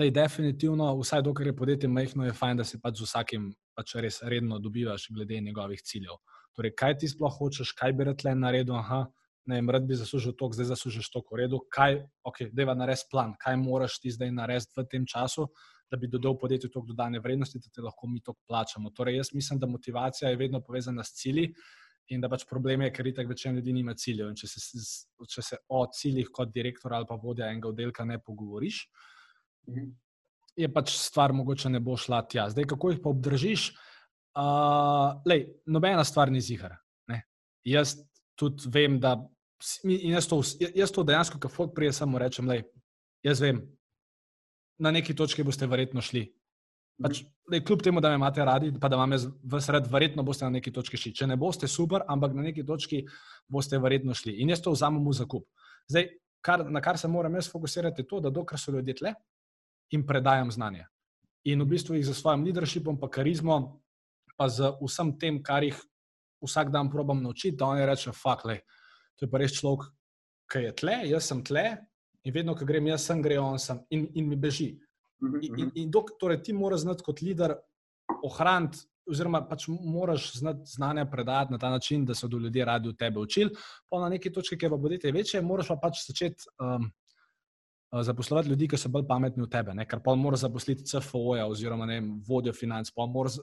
je definitivno, vsaj dokler je podjetje majhno, je fajn, da si pač z vsakim pač res redno dobivaš glede njegovih ciljev. Torej, kaj ti sploh hočeš, kaj bi rad le naredil, aha, ne vem, rad bi zaslužil to, zdaj zaslužiš to, v redu, kaj, ok, deva narediti plan, kaj moraš ti zdaj narediti v tem času, da bi dodal podjetju to dodane vrednosti, da te lahko mi to plačamo. Torej, jaz mislim, da motivacija je vedno povezana s cilji. In da pač problem je, ker itak večina ljudi nima ciljev. Če se, če se o ciljih kot direktor ali pa vodja enega oddelka ne pogovoriš, mhm. je pač stvar mogoče ne bo šla tja. Zdaj, kako jih pa obdržiš? Uh, lej, nobena stvar ni zihar. Jaz tudi vem, da jaz to, jaz to dejansko, kot folk prije, samo rečem, lej, jaz vem, na neki točki boste verjetno šli. Pač, lej, kljub temu, da me imate radi, pa da vam je v sred, verjetno boste na neki točki šli. Če ne boste, super, ampak na neki točki boste verjetno šli. In jaz to vzamem v zakup. Zdaj, kar, na kar se moram jaz fokusirati, je to, da dokler so ljudje tle in predajam znanje. In v bistvu jih za svojim leadershipom, pa karizmo, pa z vsem tem, kar jih vsak dan probam naučiti, da oni rečejo, fuck, le, to je pa res človek, ki je tle, jaz sem tle in vedno, ko grem, jaz sem, gre on sem in, in mi beži. Mhm, in, in, mhm. in dok, torej, ti moraš znati kot voditelj ohraniti, oziroma pač moraš znati znanje predati na ta način, da so ljudje radi od tebe učili. Pa na neki točki, ki je pa bodite večje, moraš pa pač začeti. Um, zaposlovati ljudi, ki so bolj pametni od tebe, ne? ker pa moraš zaposliti CFO-ja oziroma vem, vodjo financ, pa moraš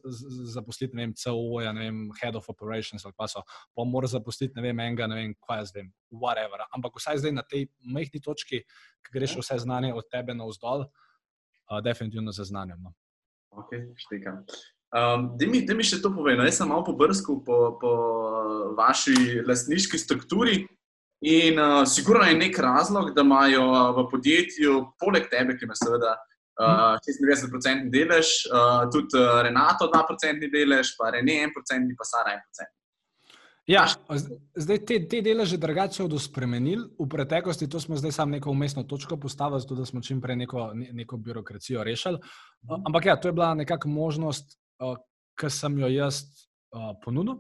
zaposliti vem, COO-ja, head of operations ali pa so, pa moraš zaposliti ne vem, enega, ne vem, kaj jaz vem, whatever. Ampak vsaj zdaj na tej majhni točki, ki greš ja. vse znanje od tebe na vzdolj, uh, definitivno zaznanjamo. Ok, štekam. Um, da mi, mi še to povem. No, jaz sem malo pobrskal po, po vaši lastniški strukturi. In uh, sigurno je nek razlog, da imajo uh, v podjetju, poleg tebe, ki ima seveda uh, 96% delež, uh, tudi uh, Renato 2% delež, pa Rene 1%, pa Sara 1%. Ja, zdaj te, te deleže drugače bodo spremenili. V preteklosti to smo zdaj samo neko umestno točko postavili, zato da smo čim prej neko, neko birokracijo rešili. Mhm. Ampak ja, to je bila nekakšna možnost, ki sem jo jaz ponudil.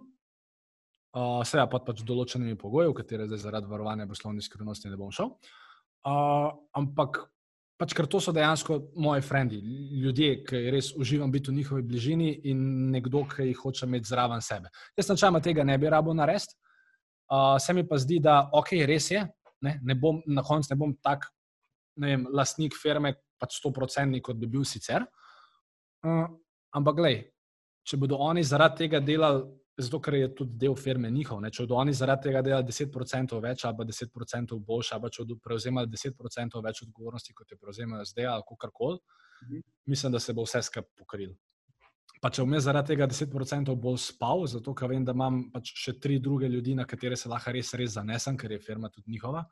Uh, Seveda pa pač določenimi pogoji, v katere zdaj zaradi varovanja poslovne skrivnosti ne bom šel. Uh, ampak pač, ker to so dejansko moji frendi, ljudje, ki res uživam biti v njihovi bližini in nekdo, ki jih hoče imeti zraven sebe. Jaz načeloma tega ne bi rabo narediti. Uh, se mi pa zdi, da ok, res je, ne, ne bom, na koncu ne bom tak ne vem, lastnik firme, pač 100% kot bi bil sicer. Uh, ampak, gledaj, če bodo oni zaradi tega delali zato ker je tudi del firme njihov. Ne? Če bodo oni zaradi tega delali 10% več, ali pa 10% boljše, ali pa če bodo prevzemali 10% več odgovornosti, kot je prevzemajo zdaj, ali kako koli, mhm. mislim, da se bo vse skupaj pokril. Pa če bom jaz zaradi tega 10% bolj spal, zato ker vem, da imam pač še tri druge ljudi, na katere se lahko res, res zanesem, ker je firma tudi njihova.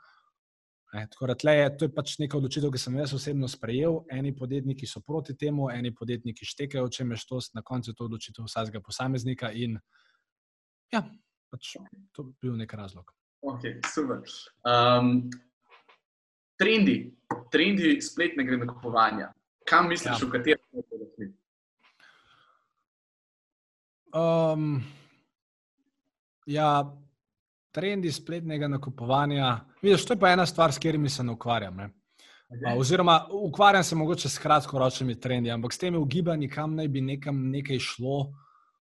E, tako da je, to je pač neka odločitev, ki sem jaz osebno sprejel. Eni podjetniki so proti temu, eni podjetniki štekajo, če me štost, na koncu je to odločitev vsakega posameznika in Ja, pač to bi bil nek razlog. Okay, um, trendi, trendi spletnega nakupovanja. Kam misliš, ja. v katerem času? Um, ja, trendi spletnega nakupovanja. Vidiš, to je pa ena stvar, s katerimi se ne ukvarjam. Ne? Okay. Oziroma, ukvarjam se mogoče s kratkoročnimi trendi, ampak s temi ugibanji, kam naj bi nekam nekaj šlo.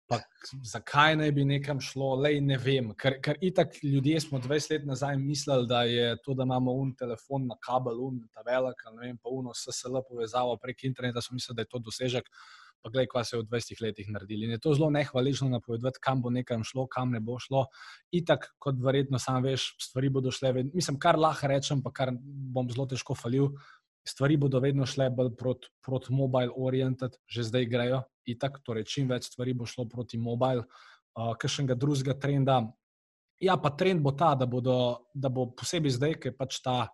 Pa zakaj naj bi nekam šlo, le ne vem. Ker, ker itak ljudje smo 20 let nazaj mislili, da je to, da imamo un telefon na kabel, un ta velik, ne vem, pa uno SSL povezavo prek interneta, smo mislili, da je to dosežek. Pa gledaj, kaj se je v 20 letih naredili. In je to zelo nehvalično napovedati, kam bo nekam šlo, kam ne bo šlo. Itak, kot verjetno sam veš, stvari bodo šle. Mislim, kar lahko rečem, pa kar bom zelo težko falil stvari bodo vedno šle bolj proti prot mobile oriented, že zdaj grejo, itak, torej čim več stvari bo šlo proti mobile, uh, kakšnega drugega trenda. Ja, pa trend bo ta, da, bodo, da bo posebej zdaj, ker je pač ta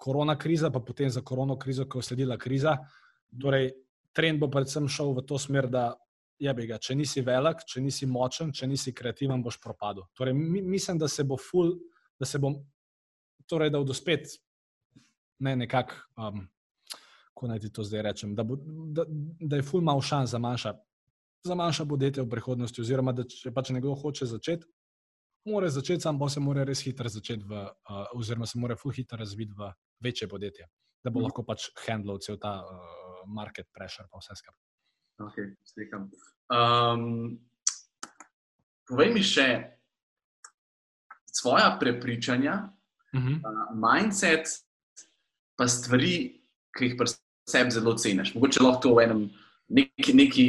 korona kriza, pa potem za korona krizo, ko je sledila kriza. Torej, trend bo predvsem šel v to smer, da je bi ga. Če nisi velik, če nisi močen, če nisi kreativen, boš propadel. Torej, mi, mislim, da se bo ful, da se bom, torej, da bodo spet ne nekako, um, kako naj ti to zdaj rečem, da, bo, da, da je ful mal šans za manjša, za manjša podjetja v prihodnosti, oziroma da če pač nekdo hoče začeti, mora začeti, sam pa se mora res hitro začeti, v, uh, oziroma se mora ful hitro razviti v večje podjetje, da bo mm. lahko pač handlal cel ta uh, market pressure pa vse skupaj. Okay, um, povej mi še svoje prepričanja, uh -huh. uh, mindset, pa stvari, ki jih pri sebi zelo ceniš. Mogoče lahko to v enem neki. neki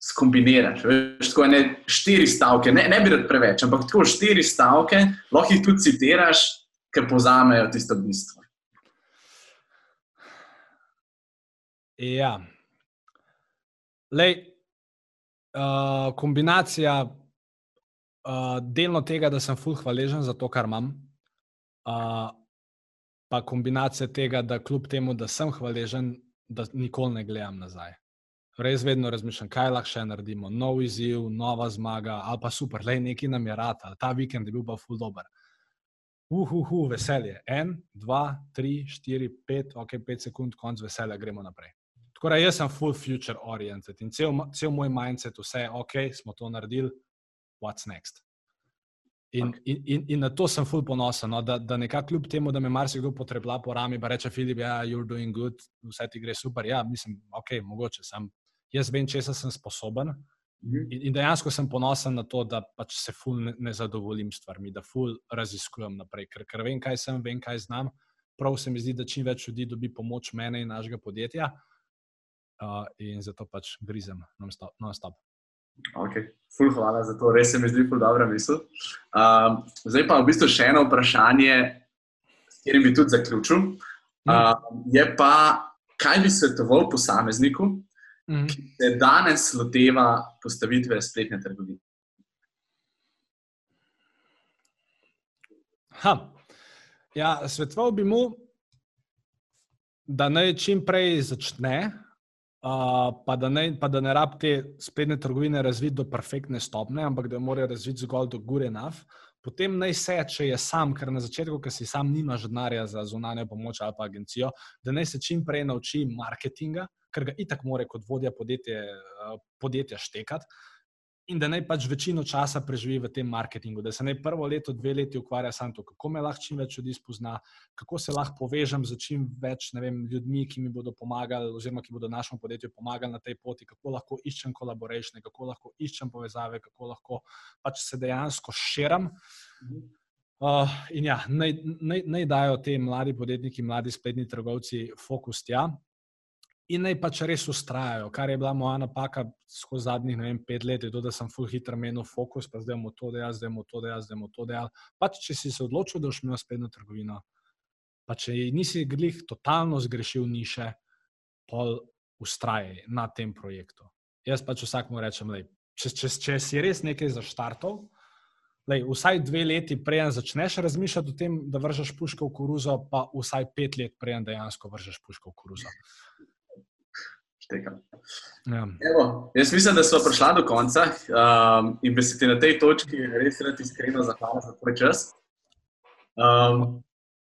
Skombiniraš, veš, tako ne štiri stavke, ne, ne bi rad preveč, ampak tako štiri stavke, lahko jih tudi citiraš, ker povzamejo tisto bistvo. Ja, Lej, uh, kombinacija uh, delno tega, da sem fulh hvaležen za to, kar imam, uh, pa kombinacija tega, da kljub temu, da sem hvaležen, da nikoli ne gledam nazaj. Res vedno razmišljam, kaj lahko še naredimo. Nov izziv, nova zmaga, ali pa super, le nekaj nam je rad, ta vikend je bil pa ful dober. Uhuhu, uh, uh, veselje. En, dva, tri, štiri, pet, ok, pet sekund, konc veselja, gremo naprej. Tako da jaz sem full future oriented in cel, cel moj mindset, vse je ok, smo to naredili, what's next. In, okay. in, in, in na to sem full ponosen, no, da, da nekako kljub temu, da me marsikdo potrebla po rami, pa reče Filip, ja, you're doing good, vse ti gre super. Ja, mislim, ok, mogoče sem. Jaz vem, če sem sposoben. Mhm. In, in dejansko sem ponosen na to, da pač se ful ne, ne zadovoljim stvarmi, da ful raziskujem naprej, ker, ker vem, kaj sem, vem, kaj znam. Prav se mi zdi, da čim več ljudi dobi pomoč mene in našega podjetja. Uh, in zato pač grizem non-stop. Non okay. Ful, hvala za to, res se mi zdi zelo dobra misel. Um, zdaj pa v bistvu še eno vprašanje, s katerim bi tudi zaključil. Um, je pa, kaj bi svetoval posamezniku, mm. ki se danes loteva postavitve spletne trgovine? Ha. Ja, svetoval bi mu, da naj čim prej začne, pa, da ne, pa da ne rab te spletne trgovine razviti do perfektne stopne, ampak da jo morajo razviti zgolj do gore naf. Potem naj se, če je sam, ker na začetku, ker si sam nimaš denarja za zunanjo pomoč ali pa agencijo, da naj se čim prej nauči marketinga, ker ga itak more kot vodja podjetje, podjetja štekati in da naj pač večino časa preživi v tem marketingu, da se naj prvo leto, dve leti ukvarja samo to, kako me lahko čim več ljudi spozna, kako se lahko povežem z čim več vem, ljudmi, ki mi bodo pomagali, oziroma ki bodo našemu podjetju pomagali na tej poti, kako lahko iščem kolaboracije, kako lahko iščem povezave, kako lahko pač se dejansko širim. Uh, in ja, naj, naj, naj dajo te mladi podjetniki, mladi spletni trgovci fokus tja, in naj pač res ustrajajo. Kar je bila moja napaka skozi zadnjih vem, pet let, je to, da sem full hitro menil fokus, pa zdaj mu to dejal, zdaj mu to dejal, zdaj mu to dejal. Pač, če si se odločil, da boš imel spletno trgovino, pa če nisi glih totalno zgrešil niše, pol ustrajaj na tem projektu. Jaz pač vsakmu rečem, lej, če, če, če si res nekaj zaštartov. Lej, vsaj dve leti, preden začneš razmišljati o tem, da vržeš puško v koruzo, pa vsaj pet let, preden dejansko vržeš puško v koruzo tekam. Ja. Evo, jaz mislim, da smo prišli do konca um, in bi se ti na tej točki res rad iskreno zahvalil za tvoj čas. Um,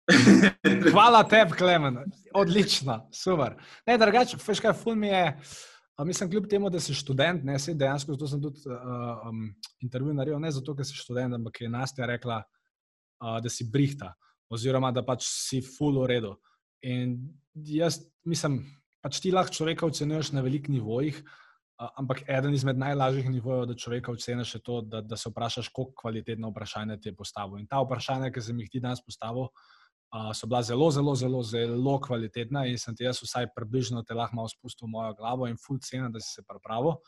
Hvala tebi, Klemen, odlično, super. Ne, drugače, veš kaj, ful mi je. Mislim, kljub temu, da si študent, ne si dejansko, zato sem tudi uh, um, intervju naredil, ne zato, ker si študent, ampak je Nastja rekla, uh, da si brihta, oziroma da pač si full v redu. In jaz mislim, pač ti lahko človeka ocenjuješ na velikih nivojih, ampak eden izmed najlažjih nivojev, da človeka oceniš, je to, da, da se vprašaš, kako kvalitetno vprašanje ti je postavil. In ta vprašanja, ki sem jih ti danes postavil, so bila zelo, zelo, zelo, zelo kvalitetna in sem ti jaz vsaj približno te lahko spustil v mojo glavo in full cena, da si se pripravil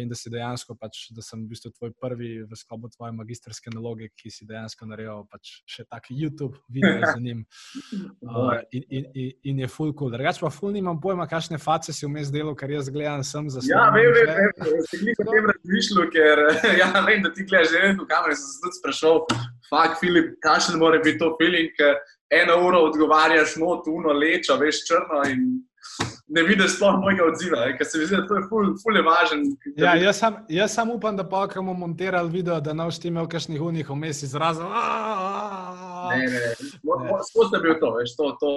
in da si dejansko, pač, da sem v bistvu tvoj prvi v sklopu tvoje magistrske naloge, ki si dejansko naredil pač še tak YouTube video za njim. Uh, in, in, in, in je full cool. Drugač pa full nimam pojma, kakšne face si vmes delal, ker jaz gledam sem za sebe. Ja, vem, vem, vem, se jih o tem razmišljal, ker ja, vem, da ti gledaš že v kamere, sem se tudi sprašal, fakt, Filip, kakšen mora biti to feeling, eno uro odgovarjaš, no, tu, no, leča, veš, črno in ne vidiš sploh mojega odziva, ker se mi zdi, da to je ful, ful je važen. Ja, jaz, sam, jaz sam upam, da pa, ko bomo montirali video, da ne boš imel kakšnih unih vmes izrazov. Ne, ne. Sploh da bil to, veš, to, to,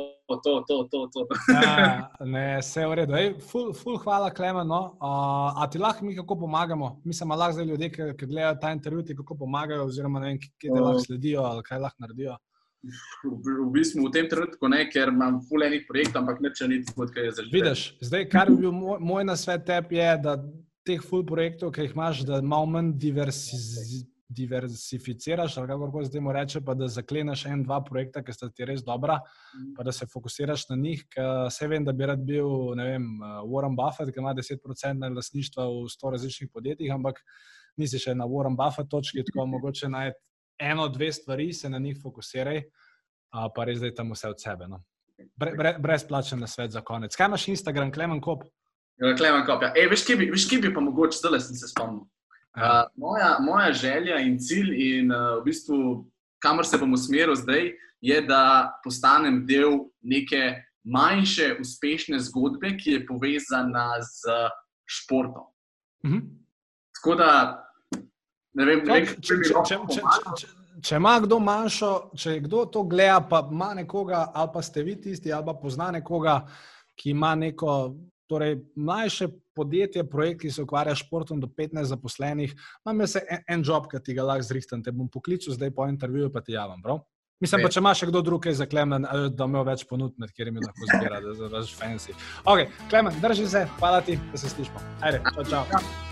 to, to, to. to. ja, ne, vse je v redu. Ej, ful, ful, hvala, Klemen. No. Uh, a ti lahko mi kako pomagamo? Mislim, lahko zdaj ljudje, ki, ki gledajo ta intervju, ti kako pomagajo, oziroma ne vem, kje lahko sledijo ali kaj lahko naredijo. V, bistvu v tem trenutku ne, ker imam fulejnih projektov, ampak ne če ni tako, kot je zaživelo. Vidiš, zdaj, kar bi bil moj, moj nasvet tebi, je, da teh full projektov, ki jih imaš, da malo manj diversi, diversificiraš, ali kako zdaj mu reče, pa da zakleneš en, dva projekta, ki sta ti res dobra, pa da se fokusiraš na njih. Vse vem, da bi rad bil, ne vem, Warren Buffett, ki ima 10% lastništva v 100 različnih podjetjih, ampak nisi še na Warren Buffett točki, tako mogoče najti eno, dve stvari, se na njih fokusiraj, pa res zdaj tam vse od sebe. No. Bre, bre, brezplačen na svet za konec. Kaj imaš Instagram, Klemen Kop? Ja, Klemen Kop, ja. Ej, veš, kje bi, veš, kje bi pa mogoče, zdaj sem se spomnil. Uh, moja, moja želja in cilj, in uh, v bistvu, kamor se bom usmeril zdaj, je, da postanem del neke manjše, uspešne zgodbe, ki je povezana z športom. Uh -huh. Tako da Ne vem, ne vem če, če, če, če, če, če, če ima kdo manjšo, če kdo to gleda, pa ima nekoga, ali pa ste vi tisti, ali pa pozna nekoga, ki ima neko torej, mlajše podjetje, projekt, ki se ukvarja s športom do 15 zaposlenih, imam jaz en, en job, ki ti ga lahko zrihtam, te bom poklical zdaj po intervjuju, pa ti javim. Prav? Mislim pa, če imaš še kdo drug, ki je zaklemen, da ima več ponudb, med katerimi lahko zbira, da je fancy. Ok, klemen, drži se, hvala ti, da se slišmo. Ajde, čau, čau. Ja.